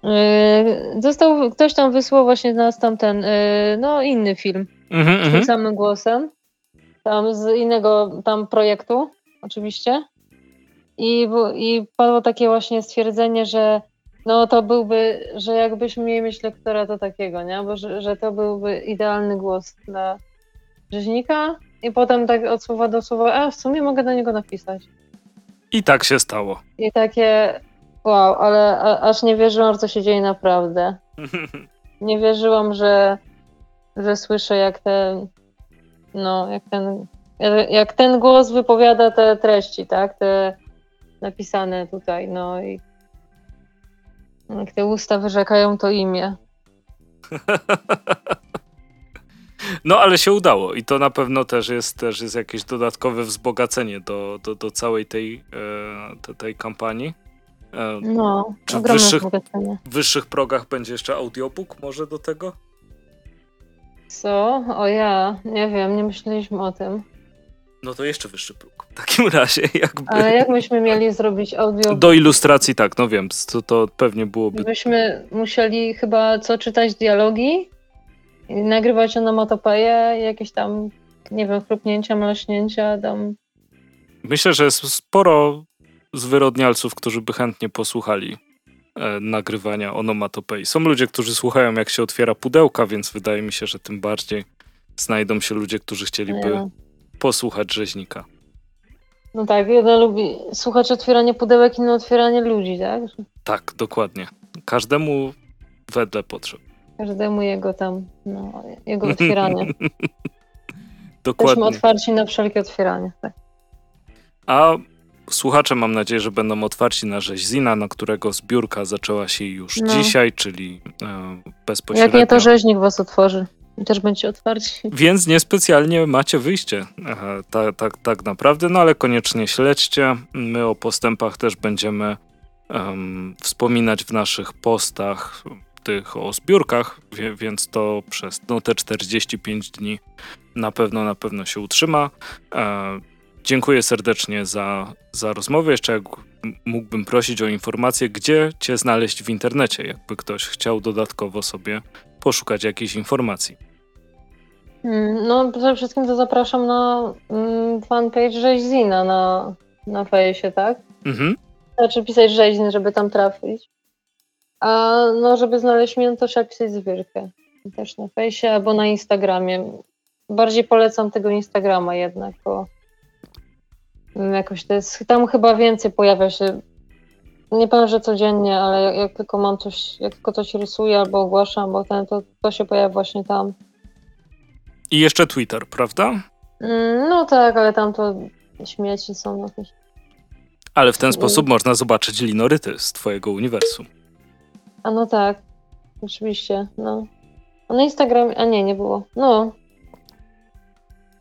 yy, został, ktoś tam wysłał właśnie nas tamten, yy, no inny film, mm -hmm, z tym mhm. samym głosem tam z innego tam projektu, oczywiście. I, I padło takie właśnie stwierdzenie, że no to byłby, że jakbyśmy mieli mieć lektora to takiego, nie? Bo że, że to byłby idealny głos dla rzeźnika. I potem tak od słowa do słowa, a w sumie mogę do niego napisać. I tak się stało. I takie, wow, ale a, aż nie wierzyłam, to się dzieje naprawdę. Nie wierzyłam, że, że słyszę jak ten no, jak ten jak ten głos wypowiada te treści, tak, te napisane tutaj, no i jak te usta wyrzekają to imię. No, ale się udało i to na pewno też jest, też jest jakieś dodatkowe wzbogacenie do, do, do całej tej, e, tej kampanii. E, no, Czy w wyższych, wyższych progach będzie jeszcze audiobook może do tego? Co? O ja, nie wiem, nie myśleliśmy o tym. No to jeszcze wyższy próg. W takim razie jakby... Ale jak myśmy mieli zrobić audio? Do ilustracji tak, no wiem, to, to pewnie byłoby... Byśmy musieli chyba co czytać dialogi i nagrywać onomatopeje, jakieś tam, nie wiem, chrupnięcia, mlaśnięcia tam. Myślę, że jest sporo zwyrodnialców, którzy by chętnie posłuchali nagrywania onomatopei. Są ludzie, którzy słuchają jak się otwiera pudełka, więc wydaje mi się, że tym bardziej znajdą się ludzie, którzy chcieliby no. posłuchać rzeźnika. No tak, jeden lubi słuchać otwierania pudełek, inny otwieranie ludzi, tak? Tak, dokładnie. Każdemu wedle potrzeb. Każdemu jego tam, no, jego otwieranie. dokładnie. Jesteśmy otwarci na wszelkie otwieranie, tak. A słuchacze mam nadzieję, że będą otwarci na rzeźzina, na którego zbiórka zaczęła się już no. dzisiaj, czyli e, bezpośrednio. Jak nie, to rzeźnik was otworzy. I też będziecie otwarci. Więc niespecjalnie macie wyjście. Tak, tak, tak naprawdę, no ale koniecznie śledźcie. My o postępach też będziemy um, wspominać w naszych postach tych o zbiórkach, więc to przez no, te 45 dni na pewno, na pewno się utrzyma. E, dziękuję serdecznie za, za rozmowę. Jeszcze jak mógłbym prosić o informację, gdzie cię znaleźć w internecie, jakby ktoś chciał dodatkowo sobie poszukać jakichś informacji. Mm, no, przede wszystkim to zapraszam na mm, fanpage Rzeźzina na, na fejsie, tak? Mhm. Znaczy pisać Rzeźzin, żeby tam trafić. A no, żeby znaleźć mnie, to trzeba pisać zbiórkę. Też na fejsie albo na Instagramie. Bardziej polecam tego Instagrama jednak, bo jakoś to jest, tam chyba więcej pojawia się nie powiem, że codziennie, ale jak, jak, tylko mam coś, jak tylko coś rysuję albo ogłaszam, bo ten, to, to się pojawia właśnie tam. I jeszcze Twitter, prawda? Mm, no tak, ale tam to śmieci są jakieś. Ale w ten sposób można zobaczyć linoryty z twojego uniwersum. A no tak, oczywiście, no. A na Instagramie, a nie, nie było. No.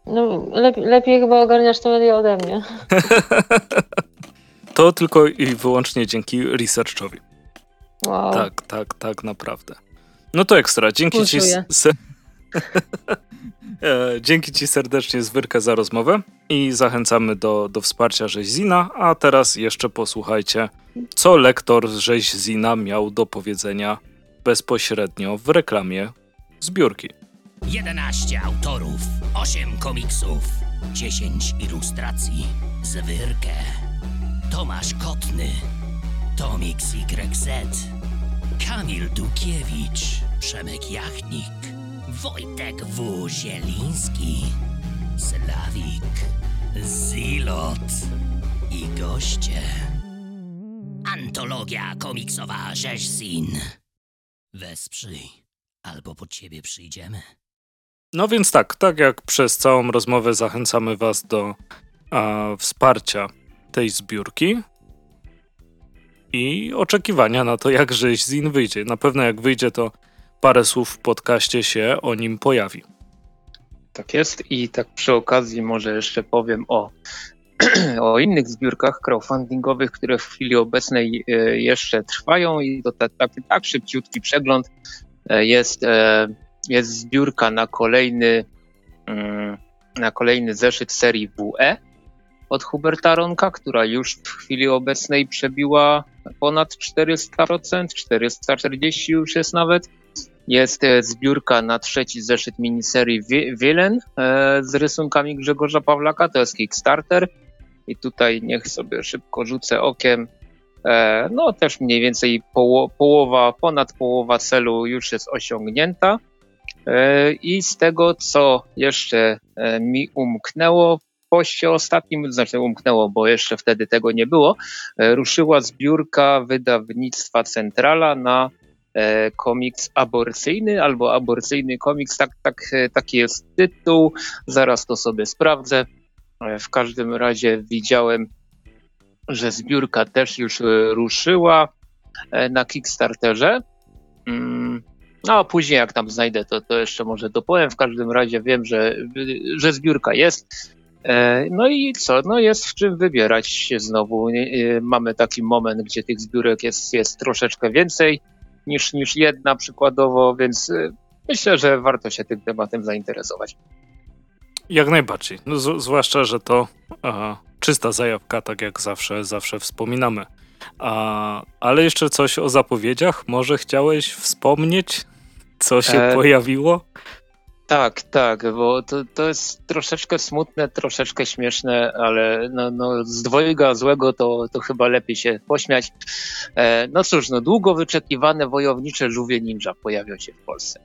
No, lepiej, lepiej chyba ogarniasz to media ode mnie. to tylko i wyłącznie dzięki researchowi. Wow. Tak, tak, tak, naprawdę. No to ekstra. Dzięki ci. Se... E, dzięki Ci serdecznie Zwyrkę za rozmowę i zachęcamy do, do wsparcia Rzeźzina, a teraz jeszcze posłuchajcie, co lektor Rzeźzina miał do powiedzenia bezpośrednio w reklamie zbiórki. 11 autorów, 8 komiksów, 10 ilustracji, Zwyrkę, Tomasz Kotny, Tomix YZ, Kamil Dukiewicz, Przemek Jachnik, Wojtek W. Zieliński, Slawik, Zilot i goście. Antologia komiksowa Rzeźzin. Wesprzyj, albo po ciebie przyjdziemy. No więc tak, tak jak przez całą rozmowę zachęcamy Was do a, wsparcia tej zbiórki i oczekiwania na to, jak Rzeźzin wyjdzie. Na pewno jak wyjdzie, to parę słów w podcaście się o nim pojawi. Tak jest i tak przy okazji może jeszcze powiem o, o innych zbiórkach crowdfundingowych, które w chwili obecnej e, jeszcze trwają i to tak, tak, tak szybciutki przegląd e, jest, e, jest zbiórka na kolejny mm, na kolejny zeszyt serii WE od Huberta Ronka, która już w chwili obecnej przebiła ponad 400%, 440 już jest nawet. Jest e, zbiórka na trzeci zeszyt miniserii Villain e, z rysunkami Grzegorza Pawlaka, to jest Kickstarter. I tutaj niech sobie szybko rzucę okiem. E, no też mniej więcej połowa, ponad połowa celu już jest osiągnięta. I z tego, co jeszcze mi umknęło, poście ostatnim, znaczy umknęło, bo jeszcze wtedy tego nie było, ruszyła zbiórka wydawnictwa Centrala na E, komiks aborcyjny albo aborcyjny komiks, tak, tak, e, taki jest tytuł, zaraz to sobie sprawdzę. W każdym razie widziałem, że zbiórka też już ruszyła na Kickstarterze. No a później jak tam znajdę, to, to jeszcze może dopowiem. W każdym razie wiem, że, że zbiórka jest. E, no i co? No jest w czym wybierać się znowu. E, mamy taki moment, gdzie tych zbiórek jest, jest troszeczkę więcej niż, niż jedna przykładowo, więc e, myślę, że warto się tym tematem zainteresować. Jak najbardziej. No, z, zwłaszcza, że to aha, czysta zajawka, tak jak zawsze, zawsze wspominamy. A, ale jeszcze coś o zapowiedziach? Może chciałeś wspomnieć, co się e... pojawiło? Tak, tak, bo to, to jest troszeczkę smutne, troszeczkę śmieszne, ale no, no z dwojga złego to, to chyba lepiej się pośmiać. E, no cóż, no długo wyczekiwane wojownicze żółwie ninja pojawią się w Polsce.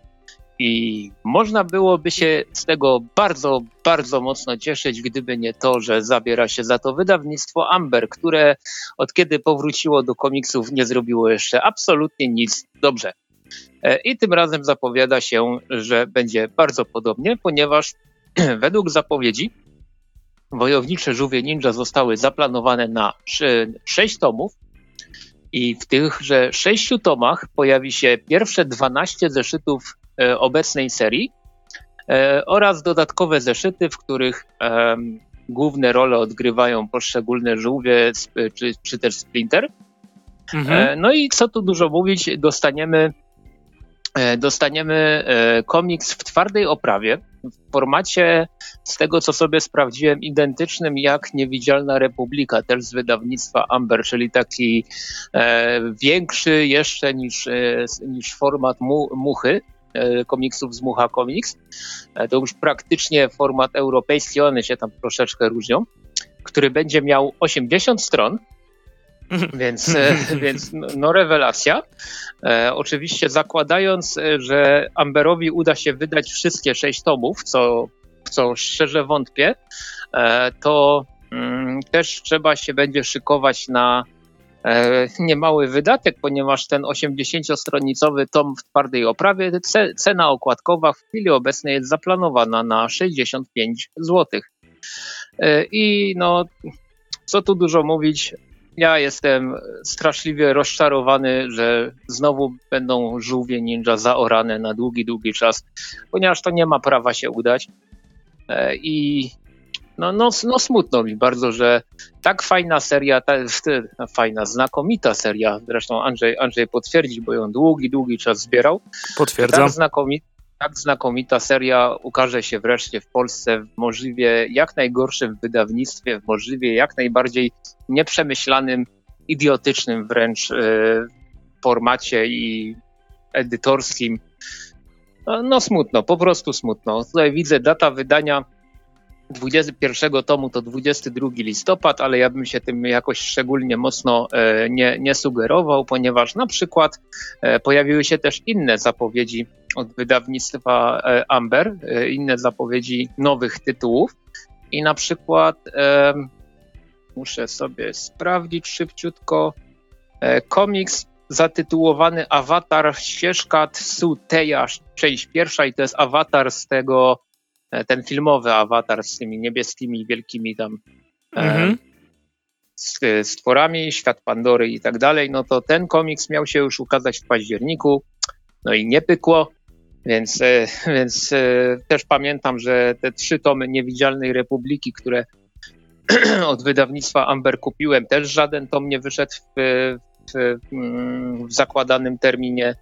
I można byłoby się z tego bardzo, bardzo mocno cieszyć, gdyby nie to, że zabiera się za to wydawnictwo Amber, które od kiedy powróciło do komiksów nie zrobiło jeszcze absolutnie nic dobrze. E, I tym razem zapowiada się, że będzie bardzo podobnie, ponieważ według zapowiedzi wojownicze żółwie ninja zostały zaplanowane na 6 tomów i w tychże 6 tomach pojawi się pierwsze 12 zeszytów e, obecnej serii e, oraz dodatkowe zeszyty, w których główne role odgrywają poszczególne żółwie czy, czy też Splinter. Mhm. No i co tu dużo mówić, dostaniemy dostaniemy e, komiks w twardej oprawie, w formacie, z tego co sobie sprawdziłem, identycznym jak Niewidzialna Republika, też z wydawnictwa Amber, czyli taki e, większy jeszcze niż, e, niż format mu, Muchy, e, komiksów z Mucha Comics. E, to już praktycznie format europejski, one się tam troszeczkę różnią, który będzie miał 80 stron, więc, e, więc no, no rewelacja. E, oczywiście zakładając, e, że Amberowi uda się wydać wszystkie sześć tomów, co, co szczerze wątpię, e, to mm, też trzeba się będzie szykować na e, niemały wydatek, ponieważ ten 80-stronicowy tom w twardej oprawie, cena okładkowa w chwili obecnej jest zaplanowana na 65 zł. E, I no, co tu dużo mówić, ja jestem straszliwie rozczarowany, że znowu będą żółwie ninja zaorane na długi, długi czas, ponieważ to nie ma prawa się udać. E, I no, no, no smutno mi bardzo, że tak fajna seria, ta, fajna, znakomita seria, zresztą Andrzej, Andrzej potwierdzi, bo ją długi, długi czas zbierał. Potwierdzam. Tak znakomita, tak znakomita seria ukaże się wreszcie w Polsce w możliwie jak najgorszym wydawnictwie, w możliwie jak najbardziej nieprzemyślanym, idiotycznym wręcz e, formacie i edytorskim. No, no smutno, po prostu smutno. Tutaj widzę data wydania 21 tomu to 22 listopad, ale ja bym się tym jakoś szczególnie mocno e, nie, nie sugerował, ponieważ na przykład e, pojawiły się też inne zapowiedzi od wydawnictwa e, Amber, inne zapowiedzi nowych tytułów. I na przykład muszę sobie sprawdzić szybciutko komiks zatytułowany Awatar ścieżka Tsuteya, część pierwsza i to jest awatar z tego ten filmowy awatar z tymi niebieskimi, wielkimi tam mhm. e, stworami, świat Pandory i tak dalej, no to ten komiks miał się już ukazać w październiku, no i nie pykło, więc, e, więc też pamiętam, że te trzy tomy Niewidzialnej Republiki, które od wydawnictwa Amber kupiłem, też żaden tom nie wyszedł w, w, zakładanym terminie.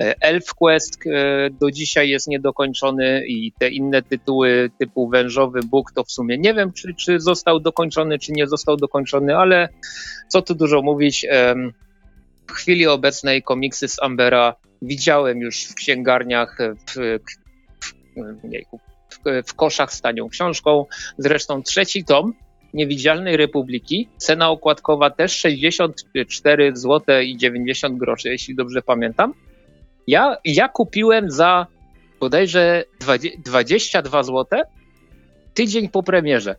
E, ElfQuest e, do dzisiaj jest niedokończony i te inne tytuły typu Wężowy Bóg to w sumie nie wiem, czy, czy został dokończony, czy nie został dokończony, ale co tu dużo mówić, w chwili obecnej komiksy z Ambera widziałem już w księgarniach, w, w, w, w koszach z tanią książką. Zresztą trzeci tom Niewidzialnej Republiki. Cena okładkowa też 64 zł i 90 groszy, jeśli dobrze pamiętam. Ja, ja kupiłem za bodajże 22 zł tydzień po premierze.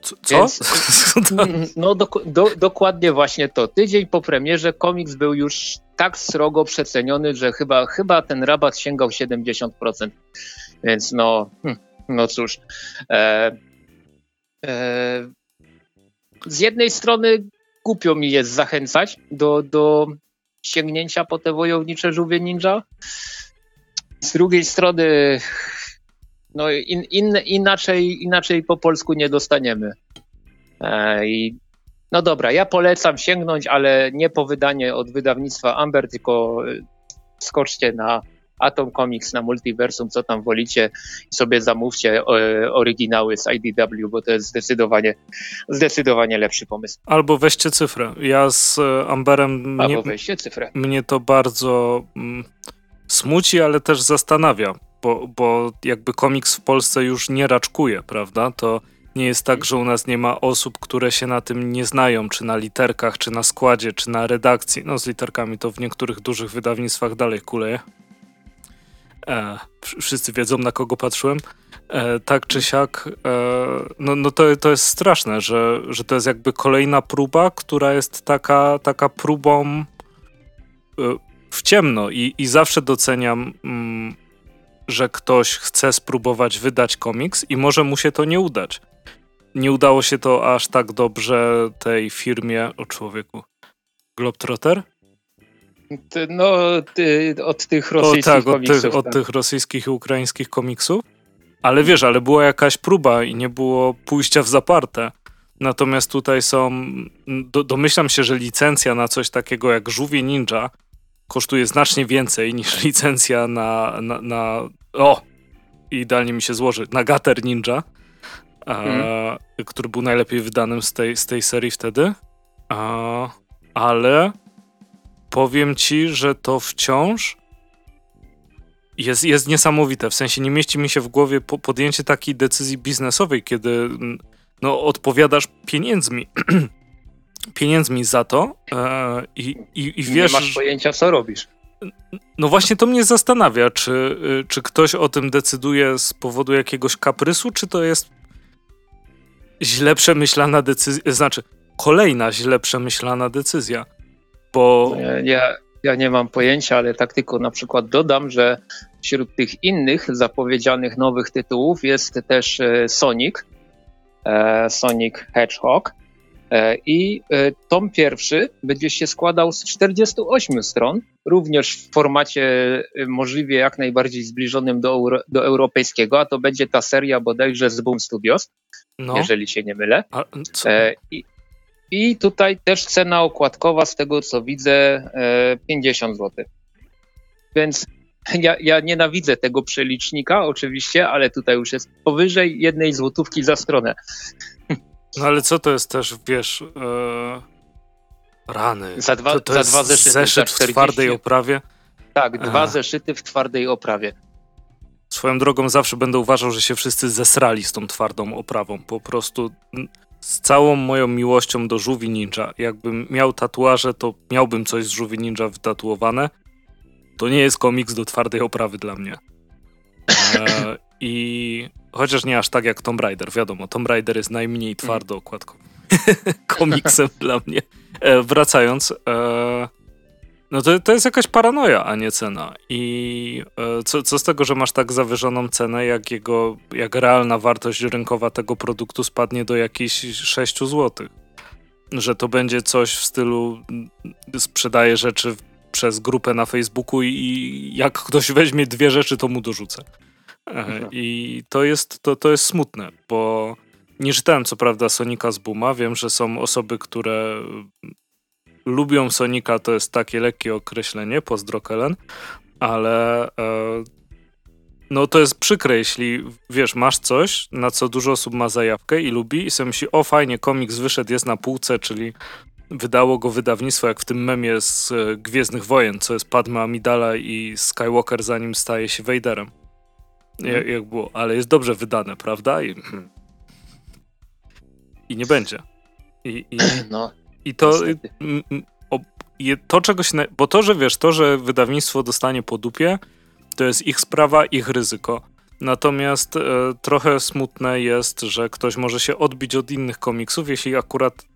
Co? Więc, no do, do, dokładnie właśnie to. Tydzień po premierze komiks był już tak srogo przeceniony, że chyba, chyba ten rabat sięgał 70%. Więc no, hm, no cóż. E, z jednej strony głupio mi jest zachęcać do, do sięgnięcia po te wojownicze żółwie ninja. Z drugiej strony no in, in, inaczej, inaczej po polsku nie dostaniemy. E, no dobra, ja polecam sięgnąć, ale nie po wydanie od wydawnictwa Amber, tylko skoczcie na Atom Comics, na Multiversum, co tam wolicie i sobie zamówcie e, oryginały z IDW, bo to jest zdecydowanie, zdecydowanie lepszy pomysł. Albo weźcie cyfrę. Ja z e, Amberem... Albo mnie, weźcie cyfrę. Mnie to bardzo mm, smuci, ale też zastanawia, bo, bo jakby komiks w Polsce już nie raczkuje, prawda? To nie jest tak, że u nas nie ma osób, które się na tym nie znają, czy na literkach, czy na składzie, czy na redakcji. No z literkami to w niektórych dużych wydawnictwach dalej kuleje. E, wszyscy wiedzą, na kogo patrzyłem. E, tak czy siak, e, no, no to, to jest straszne, że, że to jest jakby kolejna próba, która jest taka, taka próbą e, w ciemno i, i zawsze doceniam, mm, że ktoś chce spróbować wydać komiks i może mu się to nie udać. Nie udało się to aż tak dobrze tej firmie, o człowieku, Globetrotter? No, od tych rosyjskich o, tak, od tych, tak. od tych rosyjskich i ukraińskich komiksów. Ale wiesz, ale była jakaś próba i nie było pójścia w zaparte. Natomiast tutaj są. Do, domyślam się, że licencja na coś takiego jak Żółwie Ninja kosztuje znacznie więcej niż licencja na. na, na o! Idealnie mi się złoży. Na Gater Ninja, mm. który był najlepiej wydanym z tej, z tej serii wtedy. A, ale powiem ci, że to wciąż jest, jest niesamowite. W sensie nie mieści mi się w głowie podjęcie takiej decyzji biznesowej, kiedy mm, no, odpowiadasz pieniędzmi. pieniędzmi za to e, i, i, i wiesz... Nie masz pojęcia, co robisz. No właśnie to mnie zastanawia, czy, y, czy ktoś o tym decyduje z powodu jakiegoś kaprysu, czy to jest źle przemyślana decyzja, znaczy kolejna źle przemyślana decyzja. Bo... Ja, ja nie mam pojęcia, ale tak tylko na przykład dodam, że wśród tych innych zapowiedzianych nowych tytułów jest też e, Sonic, e, Sonic Hedgehog. E, I tom pierwszy będzie się składał z 48 stron, również w formacie możliwie jak najbardziej zbliżonym do, euro, do europejskiego, a to będzie ta seria bodajże z Boom Studios, no. jeżeli się nie mylę. A, I, i tutaj też cena okładkowa, z tego co widzę, 50 e, zł. Więc ja, ja nienawidzę tego przelicznika, oczywiście, ale tutaj już jest powyżej jednej złotówki za stronę. No ale co to jest też, wiesz, e, rany. Za dwa, to, to za dwa zeszyty. Zeszyt w twardej oprawie? Tak, dwa e. zeszyty w twardej oprawie. Swoją drogą zawsze będę uważał, że się wszyscy zesrali z tą twardą oprawą. Po prostu z całą moją miłością do żółwi ninja. Jakbym miał tatuaże, to miałbym coś z żółwi ninja wytatuowane. To nie jest komiks do twardej oprawy dla mnie. E, I chociaż nie aż tak jak Tomb Raider, wiadomo, Tomb Raider jest najmniej twardo okładką komiksem dla mnie. E, wracając, e, no to, to jest jakaś paranoja, a nie cena. I e, co, co z tego, że masz tak zawyżoną cenę, jak jego, jak realna wartość rynkowa tego produktu spadnie do jakichś 6 zł. Że to będzie coś w stylu mm, sprzedaje rzeczy przez grupę na Facebooku i jak ktoś weźmie dwie rzeczy, to mu dorzucę. E, mhm. I to jest, to, to jest smutne, bo nie czytałem co prawda Sonika z Buma. Wiem, że są osoby, które lubią Sonika, to jest takie lekkie określenie, pozdro Kellen, ale e, no to jest przykre, jeśli wiesz, masz coś, na co dużo osób ma zajawkę i lubi i sobie myśli, o fajnie, komiks wyszedł, jest na półce, czyli wydało go wydawnictwo, jak w tym memie z e, Gwiezdnych Wojen, co jest Padma Amidala i Skywalker zanim staje się Vaderem. Jak, mhm. jak było, ale jest dobrze wydane, prawda? I, i nie będzie. I, i, no. I to, to czego się, bo to, że wiesz, to, że wydawnictwo dostanie po dupie, to jest ich sprawa, ich ryzyko. Natomiast e, trochę smutne jest, że ktoś może się odbić od innych komiksów, jeśli akurat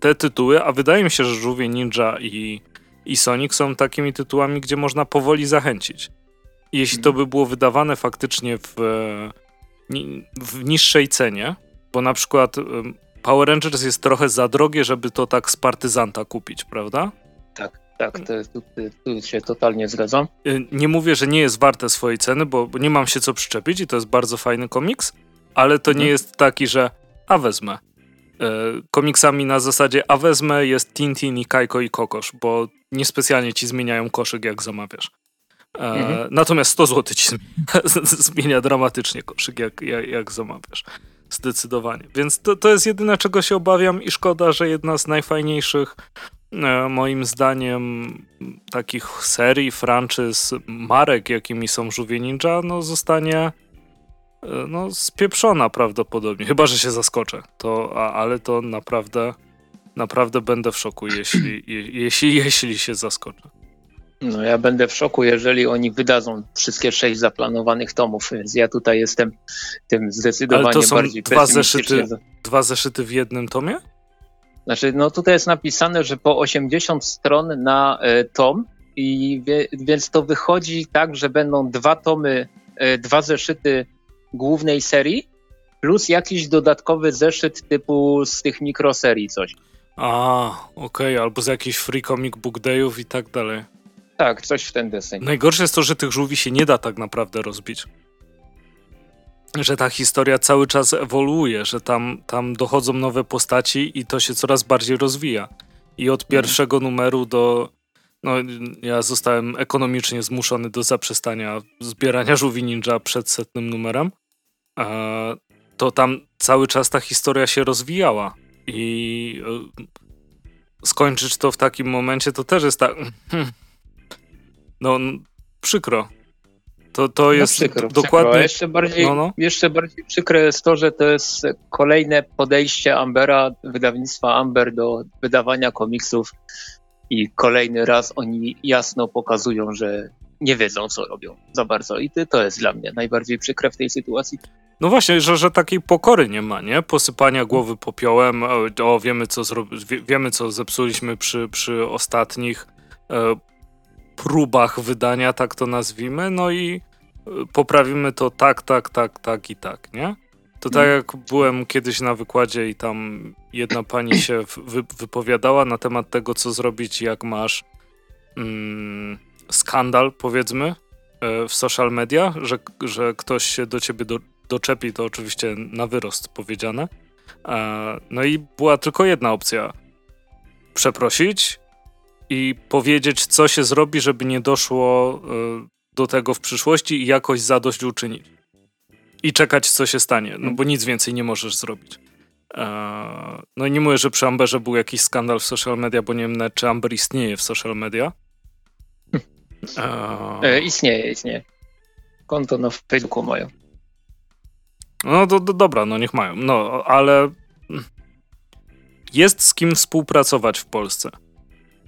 te tytuły, a wydaje mi się, że Żółwie Ninja i, i Sonic są takimi tytułami, gdzie można powoli zachęcić. Jeśli to mhm. by było wydawane faktycznie w, w niższej cenie, Bo na przykład Power Rangers jest trochę za drogie, żeby to tak z partyzanta kupić, prawda? Tak, tak, to, tu, tu, się totalnie zgadzam. Y, nie mówię, że nie jest warte swojej ceny, bo, nie mam się co przyczepić i to jest bardzo fajny komiks, ale to mhm. nie jest taki, że a wezmę. E, komiksami na zasadzie a wezmę jest Tintin i Kajko i Kokosz, bo niespecjalnie ci zmieniają koszyk jak zamawiasz. E, mhm. Natomiast 100 zł ci zmienia dramatycznie koszyk jak, jak, jak zamawiasz. Zdecydowanie. Więc to, to jest jedyne, czego się obawiam i szkoda, że jedna z najfajniejszych e, moim zdaniem takich serii, franczyz, marek, jakimi są Żółwie Ninja, no zostanie E, no, spieprzona prawdopodobnie. Chyba, że się zaskoczę. To, a, ale to naprawdę, naprawdę będę w szoku, jeśli, je, jeśli, jeśli się zaskoczę. No ja będę w szoku, jeżeli oni wydadzą wszystkie sześć zaplanowanych tomów, więc ja tutaj jestem tym zdecydowanie Ale to są bardziej dwa zeszyty, dwa zeszyty w jednym tomie? Znaczy, no tutaj jest napisane, że po 80 stron na y, tom i wie, więc to wychodzi tak, że będą dwa tomy, y, dwa zeszyty głównej serii, plus jakiś dodatkowy zeszyt typu z tych mikroserii coś. A, okej, okay. albo z jakichś free comic book dayów i tak dalej. Tak, coś w ten deseń. Najgorsze jest to, że tych żółwi się nie da tak naprawdę rozbić. Że ta historia cały czas ewoluuje, że tam, tam dochodzą nowe postaci i to się coraz bardziej rozwija. I od mhm. pierwszego numeru do. No, ja zostałem ekonomicznie zmuszony do zaprzestania zbierania żółwi ninja przed setnym numerem to tam cały czas ta historia się rozwijała i e, skończyć to w takim momencie to też jest tak. No, przykro. To, to no jest przykro, dokładnie. Przykro. Jeszcze, bardziej, no, no. jeszcze bardziej przykre jest to, że to jest kolejne podejście Ambera, wydawnictwa Amber do wydawania komiksów i kolejny raz oni jasno pokazują, że nie wiedzą, co robią za bardzo. I to jest dla mnie najbardziej przykre w tej sytuacji. No właśnie, że, że takiej pokory nie ma, nie? Posypania głowy popiołem, o, wiemy co, wie, wiemy, co zepsuliśmy przy, przy ostatnich e, próbach wydania, tak to nazwijmy, no i e, poprawimy to tak, tak, tak, tak i tak, nie? To tak mm. jak byłem kiedyś na wykładzie i tam jedna pani się wy, wypowiadała na temat tego, co zrobić, jak masz mm, skandal, powiedzmy, e, w social media, że, że ktoś się do ciebie do, doczepi, to oczywiście na wyrost powiedziane. E, no i była tylko jedna opcja. Przeprosić i powiedzieć, co się zrobi, żeby nie doszło e, do tego w przyszłości i jakoś zadośćuczynić. I czekać, co się stanie, no bo nic więcej nie możesz zrobić. E, no i nie mówię, że przy Amberze był jakiś skandal w social media, bo nie wiem czy Amber istnieje w social media. E... Istnieje, istnieje. Konto na Facebooku mają. No to, to dobra, no niech mają. No, ale jest z kim współpracować w Polsce.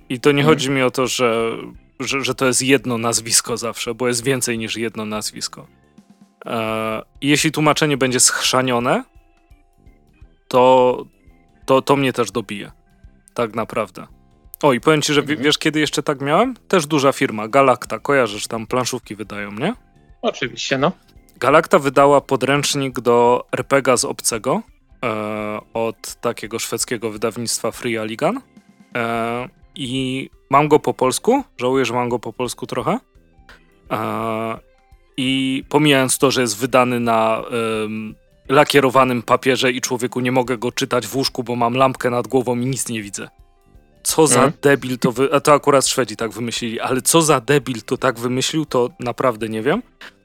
I to nie hmm. chodzi mi o to, że, że, że, to jest jedno nazwisko zawsze, bo jest więcej niż jedno nazwisko. E, jeśli tłumaczenie będzie schrzanione, to, to, to mnie też dobije. Tak naprawdę. O, i powiem ci, że mhm. wiesz, kiedy jeszcze tak miałem? Też duża firma, Galacta, kojarzysz, tam planszówki wydają, nie? Oczywiście, no. Galacta wydała podręcznik do RPGa z obcego e, od takiego szwedzkiego wydawnictwa Free Aligan. E, I mam go po polsku. Żałuję, że mam go po polsku trochę. I pomijając to, że jest wydany na lakierowanym papierze i człowieku nie mogę go czytać w łóżku, bo mam lampkę nad głową i nic nie widzę. Co za mm. debil to wy... A to akurat Szwedzi tak wymyślili, ale co za debil to tak wymyślił, to naprawdę nie wiem.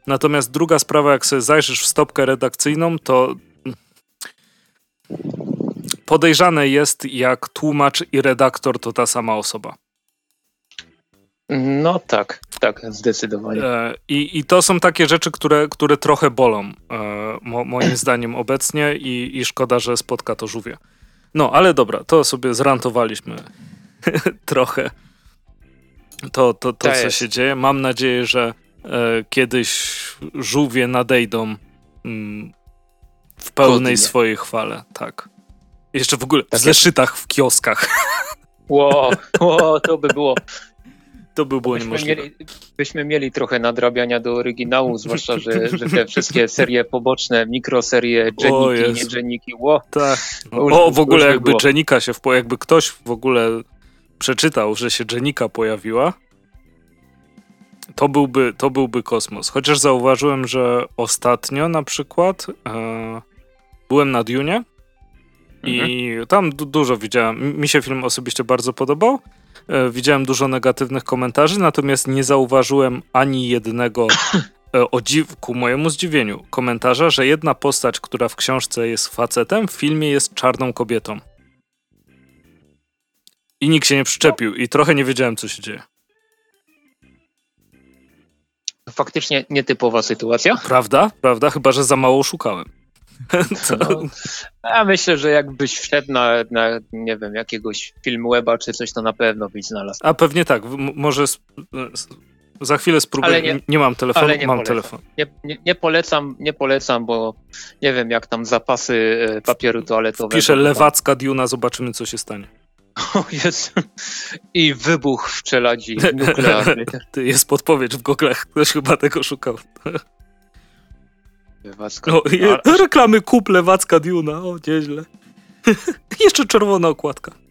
Natomiast druga sprawa, jak sobie zajrzysz w stopkę redakcyjną, to podejrzane jest, jak tłumacz i redaktor to ta sama osoba. No tak, tak, zdecydowanie. E, I, i to są takie rzeczy, które, które trochę bolą, e, mo, moim zdaniem obecnie i, i szkoda, że spotka to żółwie. No, ale dobra, to sobie zrantowaliśmy trochę to, to, to co się dzieje. Mam nadzieję, że e, kiedyś żółwie nadejdą mm, w pełnej swojej chwale, tak. Jeszcze w ogóle tak w zeszytach w kioskach. Ło, ło, to by było to by było byśmy niemożliwe. mieli, byśmy mieli trochę nadrabiania do oryginału, zwłaszcza, że, że te wszystkie serie poboczne, mikroserie, Jezu. nie dżenniki, ło, Tak. Już- o, w ogóle jakby było. Jenika się wpo... jakby ktoś w ogóle przeczytał, że się Jenika pojawiła, to byłby, to byłby kosmos. Chociaż zauważyłem, że ostatnio na przykład e, byłem na Dune i tam du- dużo widziałem. Mi się film osobiście bardzo podobał. E, widziałem dużo negatywnych komentarzy, natomiast nie zauważyłem ani jednego e, o dziw, ku mojemu zdziwieniu komentarza, że jedna postać, która w książce jest facetem, w filmie jest czarną kobietą. I nikt się nie przyczepił i trochę nie wiedziałem, co się dzieje. faktycznie nietypowa sytuacja. Prawda? Prawda? Chyba, że za mało szukałem. No, ja myślę, że jakbyś wszedł na, na, nie wiem, jakiegoś film weba czy coś, to na pewno byś znalazł. A pewnie tak. m- Może sp- za chwilę spróbuję. Nie, nie- mam telefonu, nie mam polecam. telefon. Nie, nie, nie polecam, nie polecam, bo nie wiem, jak tam zapasy e, papieru toaletowego. Piszę tam- lewacka Duna, zobaczymy, co się stanie. O Jezu. I wybuch w czeladzi nuklearny. Ty, jest podpowiedź w goglach. Ktoś chyba tego szukał. Lewacka. O, je, reklamy kup lewacka Duna. O, nieźle. Jeszcze czerwona okładka.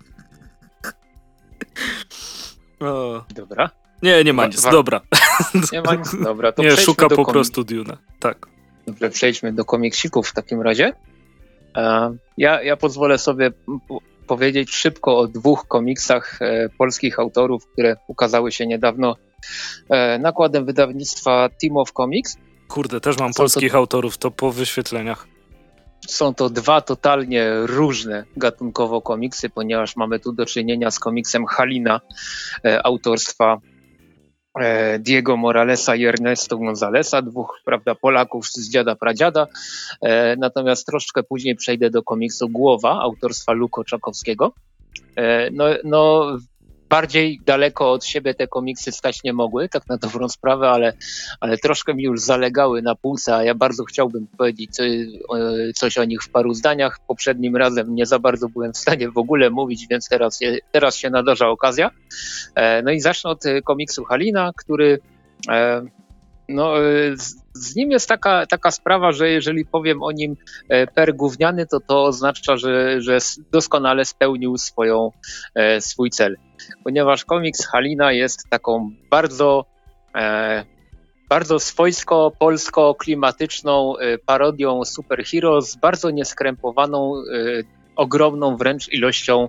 O, Dobra. nie, nie ma nic. wa- Dobra. Nie ma nic. Dobra, to Nie, szuka po komik- prostu Duna. Tak. Dobrze, przejdźmy do komiksików w takim razie. E, Ja, ja pozwolę sobie powiedzieć szybko o dwóch komiksach e, polskich autorów, które ukazały się niedawno e, nakładem wydawnictwa Team of Comics. Kurde, też mam to- polskich autorów, to po wyświetleniach. Są to dwa totalnie różne gatunkowo komiksy, ponieważ mamy tu do czynienia z komiksem Halina e, autorstwa e, Diego Moralesa i Ernesto Gonzalesa, dwóch prawda, Polaków z dziada pradziada. E, natomiast troszkę później przejdę do komiksu Głowa autorstwa Luko Czakowskiego. E, no, no, bardziej daleko od siebie te komiksy stać nie mogły, tak na dobrą sprawę, ale, ale troszkę mi już zalegały na pulsa, a ja bardzo chciałbym powiedzieć e, coś o nich w paru zdaniach. Poprzednim razem nie za bardzo byłem w stanie w ogóle mówić, więc teraz, teraz się nadarza okazja. E, No i zacznę od e, komiksu Halina, który no, z, nim jest taka, taka sprawa, że jeżeli powiem o nim e, per gówniany, to to oznacza, że, że doskonale spełnił swoją, e, swój cel. Ponieważ komiks Halina jest taką bardzo e, bardzo swojsko-polsko-klimatyczną parodią superhero z bardzo nieskrępowaną, ogromną wręcz ilością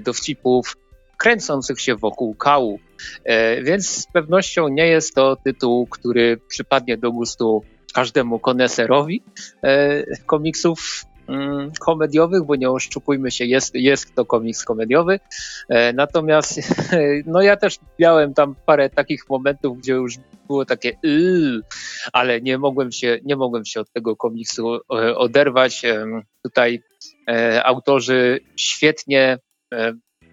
dowcipów kręcących się wokół kału. E, Więc z pewnością nie jest to tytuł, który przypadnie do gustu każdemu koneserowi e, komiksów mm, komediowych, bo nie oszczupujmy się, jest, jest to komiks komediowy. E, Natomiast no ja też miałem tam parę takich momentów, gdzie już było takie yy, ale nie mogłem się, nie mogłem się od tego komiksu oderwać. Tutaj autorzy świetnie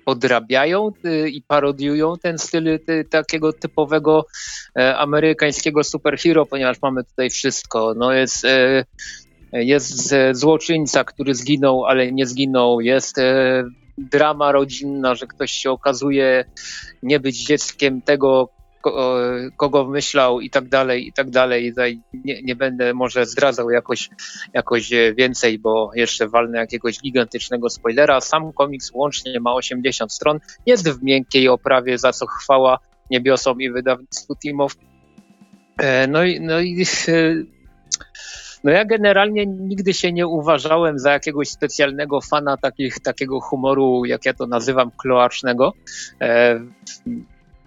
podrabiają y, i parodiują ten styl y, takiego typowego e, amerykańskiego superhero, ponieważ mamy tutaj wszystko. No jest, e, jest złoczyńca, który zginął, ale nie zginął. Jest e, drama rodzinna, że ktoś się okazuje nie być dzieckiem tego, kogo myślał i tak dalej, i tak dalej. Nie, nie będę może zdradzał jakoś, jakoś e, więcej, bo jeszcze walnę jakiegoś gigantycznego spoilera. Sam komiks łącznie ma 80 stron. Jest w miękkiej oprawie, za co chwała niebiosom i wydawnictwu Teamów. E, No i, no i e, no ja generalnie nigdy się nie uważałem za jakiegoś specjalnego fana takich, takiego humoru, jak ja to nazywam, kloacznego.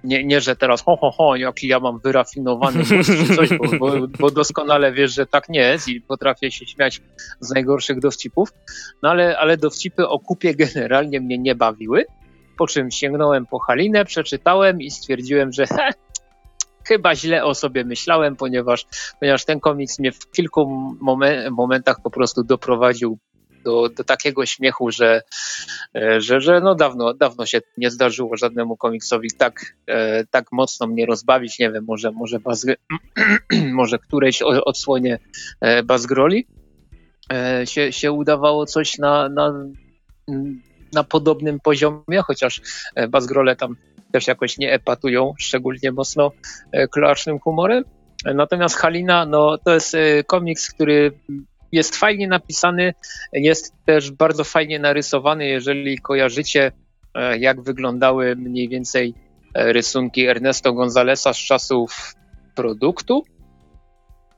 Nie, nie, że teraz ho, ho, ho, jaki ja mam wyrafinowany czy coś, bo, bo, bo doskonale wiesz, że tak nie jest i potrafię się śmiać z najgorszych dowcipów, no ale, ale dowcipy o kupie generalnie mnie nie bawiły, po czym sięgnąłem po Halinę, przeczytałem i stwierdziłem, że he, chyba źle o sobie myślałem, ponieważ, ponieważ ten komiks mnie w kilku momen- momentach po prostu doprowadził do, do takiego śmiechu, że, e, że, że no dawno, dawno się nie zdarzyło żadnemu komiksowi tak, e, tak mocno mnie rozbawić. Nie wiem, może, może, Baz, może którejś odsłonie e, Bazgroli się, się udawało coś na, na, na podobnym poziomie, chociaż Bazgrole tam też jakoś nie epatują szczególnie mocno kloacznym humorem. Natomiast Halina, no to jest komiks, który jest fajnie napisany, jest też bardzo fajnie narysowany, jeżeli kojarzycie, jak wyglądały mniej więcej rysunki Ernesto Gonzalesa z czasów produktu.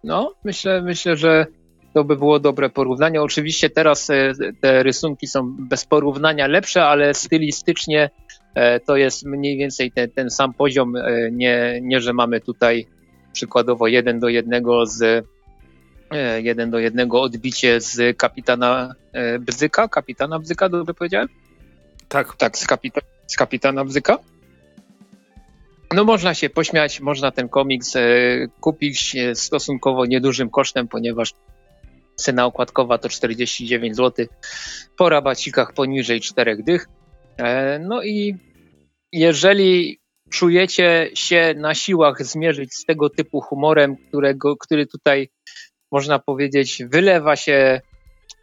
No, myślę, myślę, że to by było dobre porównanie. Oczywiście teraz e, te rysunki są bez porównania lepsze, ale stylistycznie e, to jest mniej więcej ten, ten sam poziom. E, nie, nie, że mamy tutaj przykładowo jeden do jednego z jeden do jednego odbicie z kapitana Bzyka. Kapitana Bzyka, dobrze powiedziałem? Tak. Tak, z, kapita z kapitana Bzyka. No można się pośmiać, można ten komiks e, kupić stosunkowo niedużym kosztem, ponieważ cena okładkowa to 49 zł, po rabacikach poniżej 4 dych. E, no i jeżeli czujecie się na siłach zmierzyć z tego typu humorem, którego, który tutaj można powiedzieć wylewa się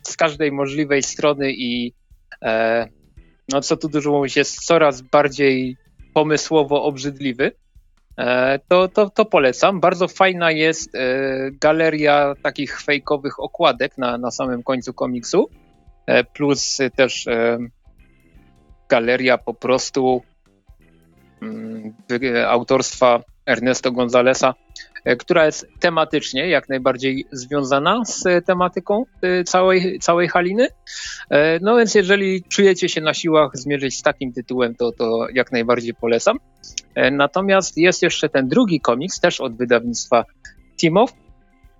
z każdej możliwej strony i e, no co tu dużo mówić, jest coraz bardziej pomysłowo obrzydliwy, e, to, to, to polecam. Bardzo fajna jest e, galeria takich fejkowych okładek na, na samym końcu komiksu, e, plus też galeria po prostu mm, autorstwa Ernesto Gonzalesa, E, która jest tematycznie jak najbardziej związana z tematyką e, całej, całej Haliny. E, no więc jeżeli czujecie się na siłach zmierzyć z takim tytułem, to, to jak najbardziej polecam. Natomiast jest jeszcze ten drugi komiks, też od wydawnictwa Timow,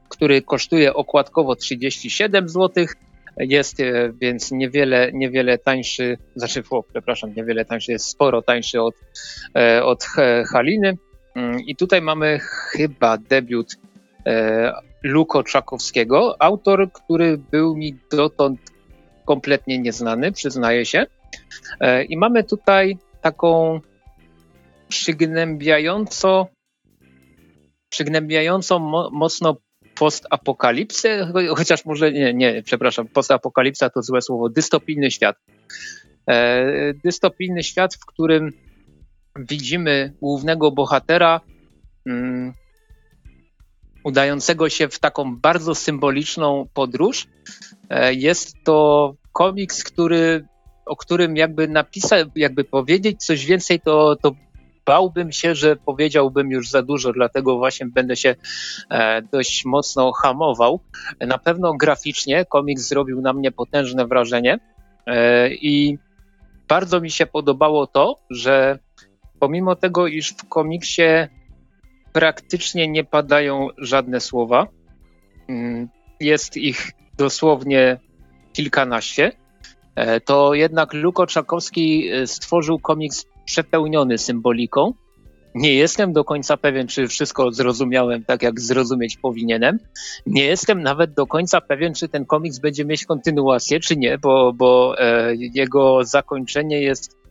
który kosztuje okładkowo 37 zł. Jest więc niewiele, niewiele tańszy, znaczy, o, przepraszam, niewiele tańszy, jest sporo tańszy od, od Haliny. Mm, I tutaj mamy chyba debiut e, Luko Czakowskiego, autor, który był mi dotąd kompletnie nieznany, przyznaję się. E, I mamy tutaj taką przygnębiająco, przygnębiająco mo mocno postapokalipsę, chociaż może nie, nie, przepraszam, postapokalipsa to złe słowo, dystopijny świat. E, dystopijny świat, w którym widzimy głównego bohatera um, udającego się w taką bardzo symboliczną podróż. E, jest to komiks, który, o którym jakby napisać, jakby powiedzieć coś więcej, to, to bałbym się, że powiedziałbym już za dużo, dlatego właśnie będę się e, dość mocno hamował. Na pewno graficznie komiks zrobił na mnie potężne wrażenie e, i bardzo mi się podobało to, że pomimo tego, iż w komiksie praktycznie nie padają żadne słowa, mm, jest ich dosłownie kilkanaście, e, to jednak Luko Czakowski e, stworzył komiks przepełniony symboliką. Nie jestem do końca pewien, czy wszystko zrozumiałem tak, jak zrozumieć powinienem. Nie jestem nawet do końca pewien, czy ten komiks będzie mieć kontynuację, czy nie, bo, bo e, jego zakończenie jest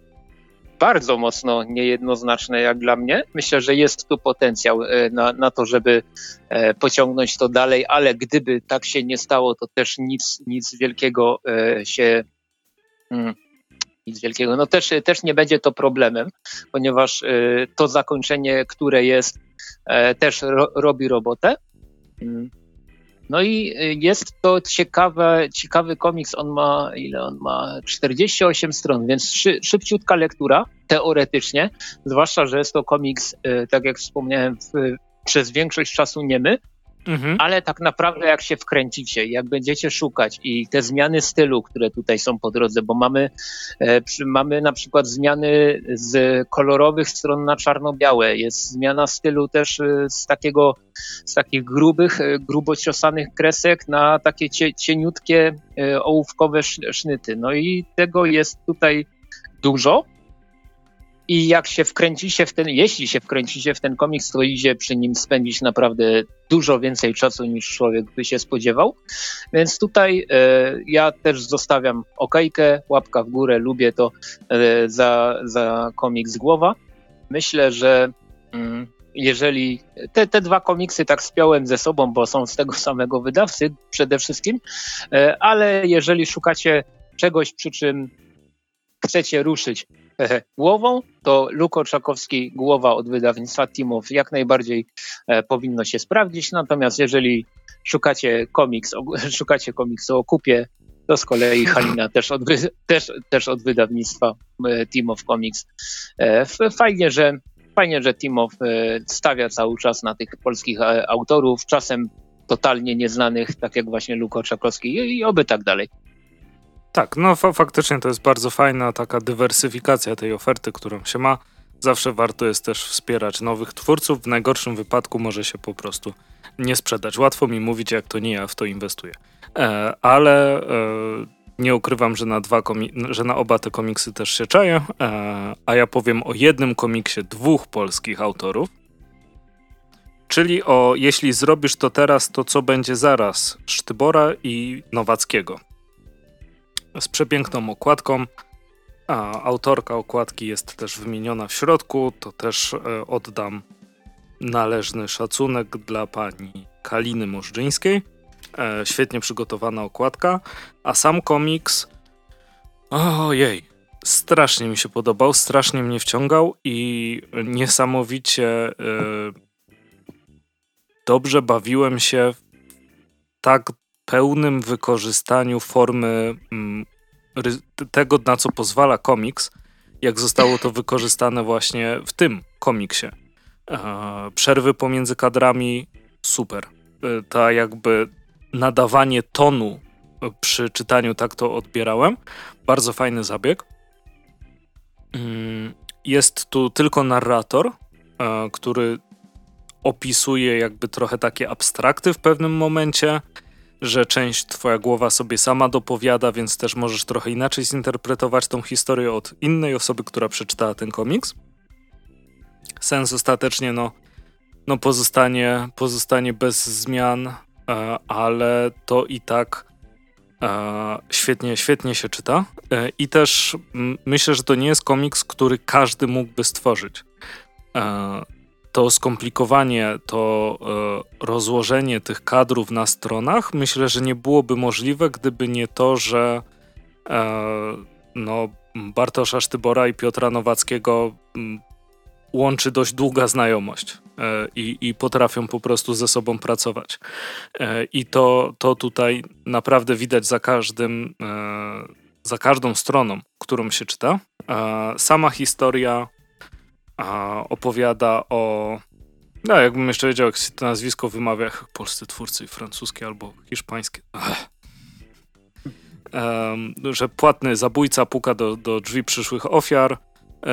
bardzo mocno niejednoznaczne jak dla mnie. Myślę, że jest tu potencjał e, na, na to, żeby e, pociągnąć to dalej, ale gdyby tak się nie stało, to też nic, nic wielkiego e, się. Hmm, nic wielkiego. No też, też nie będzie to problemem, ponieważ to zakończenie, które jest, też ro, robi robotę. No i y, jest to ciekawe, ciekawy komiks. On ma, ile on ma? 48 stron, więc szy, szybciutka lektura, teoretycznie. Zwłaszcza, że jest to komiks, y, tak jak wspomniałem, w, przez większość czasu niemy. Mhm. Ale tak naprawdę, jak się wkręcicie, jak będziecie szukać i te zmiany stylu, które tutaj są po drodze, bo mamy, e, przy, mamy na przykład zmiany z kolorowych stron na czarno-białe, jest zmiana stylu też e, z takiego, z takich grubych, e, grubo ciosanych kresek na takie cie, cieniutkie, e, ołówkowe sznyty. No i tego jest tutaj dużo. I jak się wkręcicie w ten, jeśli się wkręcicie w ten komiks, to idzie przy nim spędzić naprawdę dużo więcej czasu niż człowiek by się spodziewał. Więc tutaj e, ja też zostawiam okejkę, łapka w górę, lubię to e, za, za komiks głowa. Myślę, że mm, jeżeli te, te dwa komiksy tak spiąłem ze sobą, bo są z tego samego wydawcy przede wszystkim, e, ale jeżeli szukacie czegoś, przy czym chcecie ruszyć głową, to Luko Czakowski, głowa od wydawnictwa Teamów, jak najbardziej e, powinno się sprawdzić. Natomiast jeżeli szukacie komiks, szukacie komiksu o kupie, to z kolei Halina też od, też, też od wydawnictwa e, Team of Comics. E, fajnie, że fajnie, że Team of stawia cały czas na tych polskich autorów, czasem totalnie nieznanych, tak jak właśnie Luko Czakowski i oby tak dalej. Tak, no faktycznie to jest bardzo fajna taka dywersyfikacja tej oferty, którą się ma. Zawsze warto jest też wspierać nowych twórców. W najgorszym wypadku może się po prostu nie sprzedać. Łatwo mi mówić, jak to nie ja w to inwestuję. E, ale e, nie ukrywam, że na, dwa że na oba te komiksy też się czaję. E, a ja powiem o jednym komiksie dwóch polskich autorów. Czyli o Jeśli zrobisz to teraz, to co będzie zaraz Sztybora i Nowackiego z przepiękną okładką. A autorka okładki jest też wymieniona w środku. To też e, oddam należny szacunek dla pani Kaliny Możdżyńskiej. E, świetnie przygotowana okładka. A sam komiks. Ojej, strasznie mi się podobał, strasznie mnie wciągał i niesamowicie e, dobrze bawiłem się tak pełnym wykorzystaniu formy mm, tego, na co pozwala komiks, jak zostało to wykorzystane właśnie w tym komiksie. E, przerwy pomiędzy kadrami super. E, ta jakby nadawanie tonu przy czytaniu, tak to odbierałem. Bardzo fajny zabieg. Mm, jest tu tylko narrator, e, który opisuje jakby trochę takie abstrakty w pewnym momencie że część twoja głowa sobie sama dopowiada, więc też możesz trochę inaczej zinterpretować tą historię od innej osoby, która przeczytała ten komiks. Sens ostatecznie no, no pozostanie, pozostanie bez zmian, e, ale to i tak e, świetnie, świetnie się czyta. E, I też myślę, że to nie jest komiks, który każdy mógłby stworzyć to skomplikowanie, to e, rozłożenie tych kadrów na stronach, myślę, że nie byłoby możliwe, gdyby nie to, że e, no, Bartosza Sztybora i Piotra Nowackiego m, łączy dość długa znajomość e, i, i, potrafią po prostu ze sobą pracować. I to, to tutaj naprawdę widać za każdym, za każdą stroną, którą się czyta. Sama historia a opowiada o. No, jakbym jeszcze wiedział, jak się to nazwisko wymawia, polscy twórcy, francuskie albo hiszpańskie. Um, że płatny zabójca puka do, do drzwi przyszłych ofiar.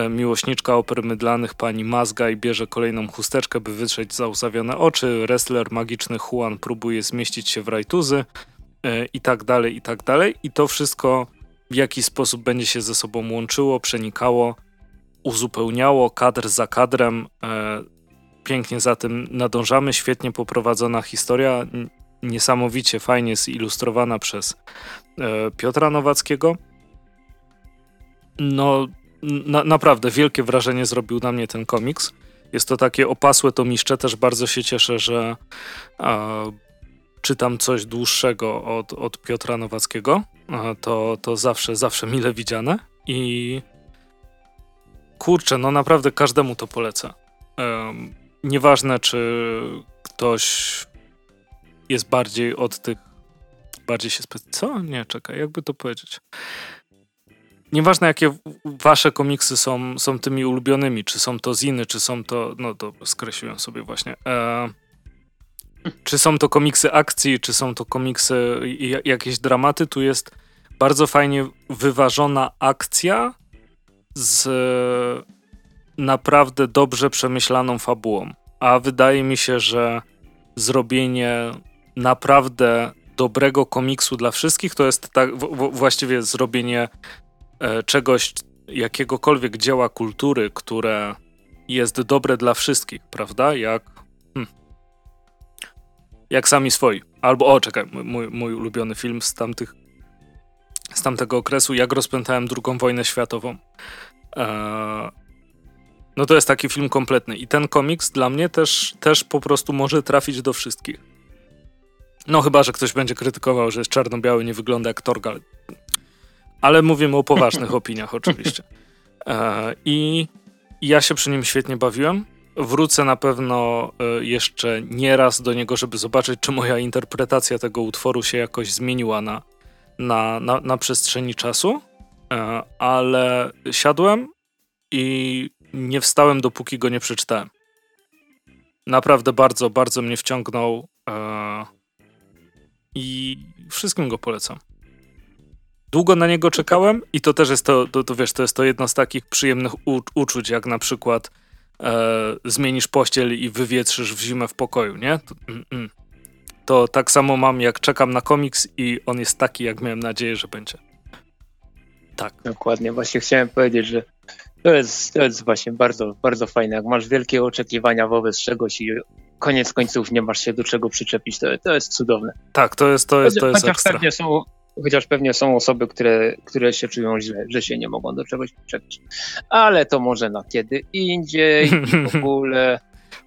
Miłośniczka oper mydlanych pani Mazga i bierze kolejną chusteczkę, by wytrzeć zausawione oczy. Wrestler magiczny Juan próbuje zmieścić się w rajtuzy e, i tak dalej, i tak dalej. I to wszystko w jaki sposób będzie się ze sobą łączyło, przenikało uzupełniało kadr za kadrem. E, pięknie za tym nadążamy, świetnie poprowadzona historia, niesamowicie fajnie zilustrowana przez e, Piotra Nowackiego. No, na, naprawdę wielkie wrażenie zrobił na mnie ten komiks. Jest to takie opasłe tomiszcze, też bardzo się cieszę, że czytam coś dłuższego od, od Piotra Nowackiego. to, to zawsze, zawsze mile widziane i kurczę, no naprawdę każdemu to polecę. Um, nieważne, czy ktoś jest bardziej od tych. Bardziej się spec... Co? Nie, czekaj, jakby to powiedzieć. Nieważne, jakie wasze komiksy są, są tymi ulubionymi, czy są to ziny, czy są to. No to skreśliłem sobie właśnie. E, czy są to komiksy akcji, czy są to komiksy jakieś dramaty, tu jest bardzo fajnie wyważona akcja z naprawdę dobrze przemyślaną fabułą. A wydaje mi się, że zrobienie naprawdę dobrego komiksu dla wszystkich to jest tak właściwie zrobienie e, czegoś, jakiegokolwiek dzieła kultury, które jest dobre dla wszystkich, prawda? Jak. Hmm, jak sami swoi. Albo, o, czekaj, mój, mój ulubiony film z tamtych z tamtego okresu, jak rozpętałem II wojnę światową. Eee, no to jest taki film kompletny. I ten komiks dla mnie też, też po prostu może trafić do wszystkich. No chyba, że ktoś będzie krytykował, że jest czarno-biały, nie wygląda jak Torgal. Ale mówimy o poważnych opiniach oczywiście. E, I ja się przy nim świetnie bawiłem. Wrócę na pewno e, jeszcze nie raz do niego, żeby zobaczyć, czy moja interpretacja tego utworu się jakoś zmieniła na, na, na, na przestrzeni czasu. E, ale siadłem i nie wstałem, dopóki go nie przeczytałem. Naprawdę bardzo, bardzo mnie wciągnął e, i wszystkim go polecam. Długo na niego czekałem i to też jest to, to, to wiesz, to jest to jedno z takich przyjemnych u, uczuć, jak na przykład e, zmienisz pościel i wywietrzysz w zimę w pokoju, nie? To, mm, mm. To tak samo mam, jak czekam na komiks i on jest taki, jak miałem nadzieję, że będzie. Tak. Dokładnie, właśnie chciałem powiedzieć, że to jest, to jest właśnie bardzo, bardzo fajne. Jak masz wielkie oczekiwania wobec czegoś i koniec końców nie masz się do czego przyczepić, to, to jest cudowne. Tak, to jest, to jest, to jest chociaż ekstra. Pewnie są, chociaż pewnie są osoby, które, które się czują źle, że się nie mogą do czegoś przyczepić. Ale to może na kiedy indziej i w ogóle.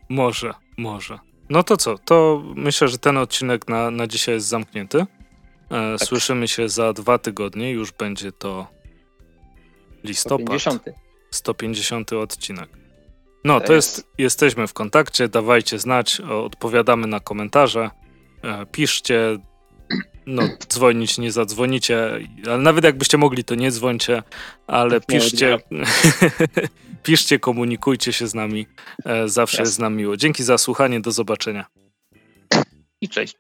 Może, może. No to co? To myślę, że ten odcinek na, na dzisiaj jest zamknięty. E, Tak. Słyszymy się za dwa tygodnie. Już będzie to listopad. 50. 150 odcinek. No, To to jest- jest, jesteśmy w kontakcie, dawajcie znać, odpowiadamy na komentarze, e, piszcie, no, dzwonić nie zadzwonicie, ale nawet jakbyście mogli, to nie dzwońcie, ale Tak, piszcie, piszcie, komunikujcie się z nami, e, zawsze Jasne. jest nam miło. Dzięki za słuchanie, do zobaczenia. I cześć.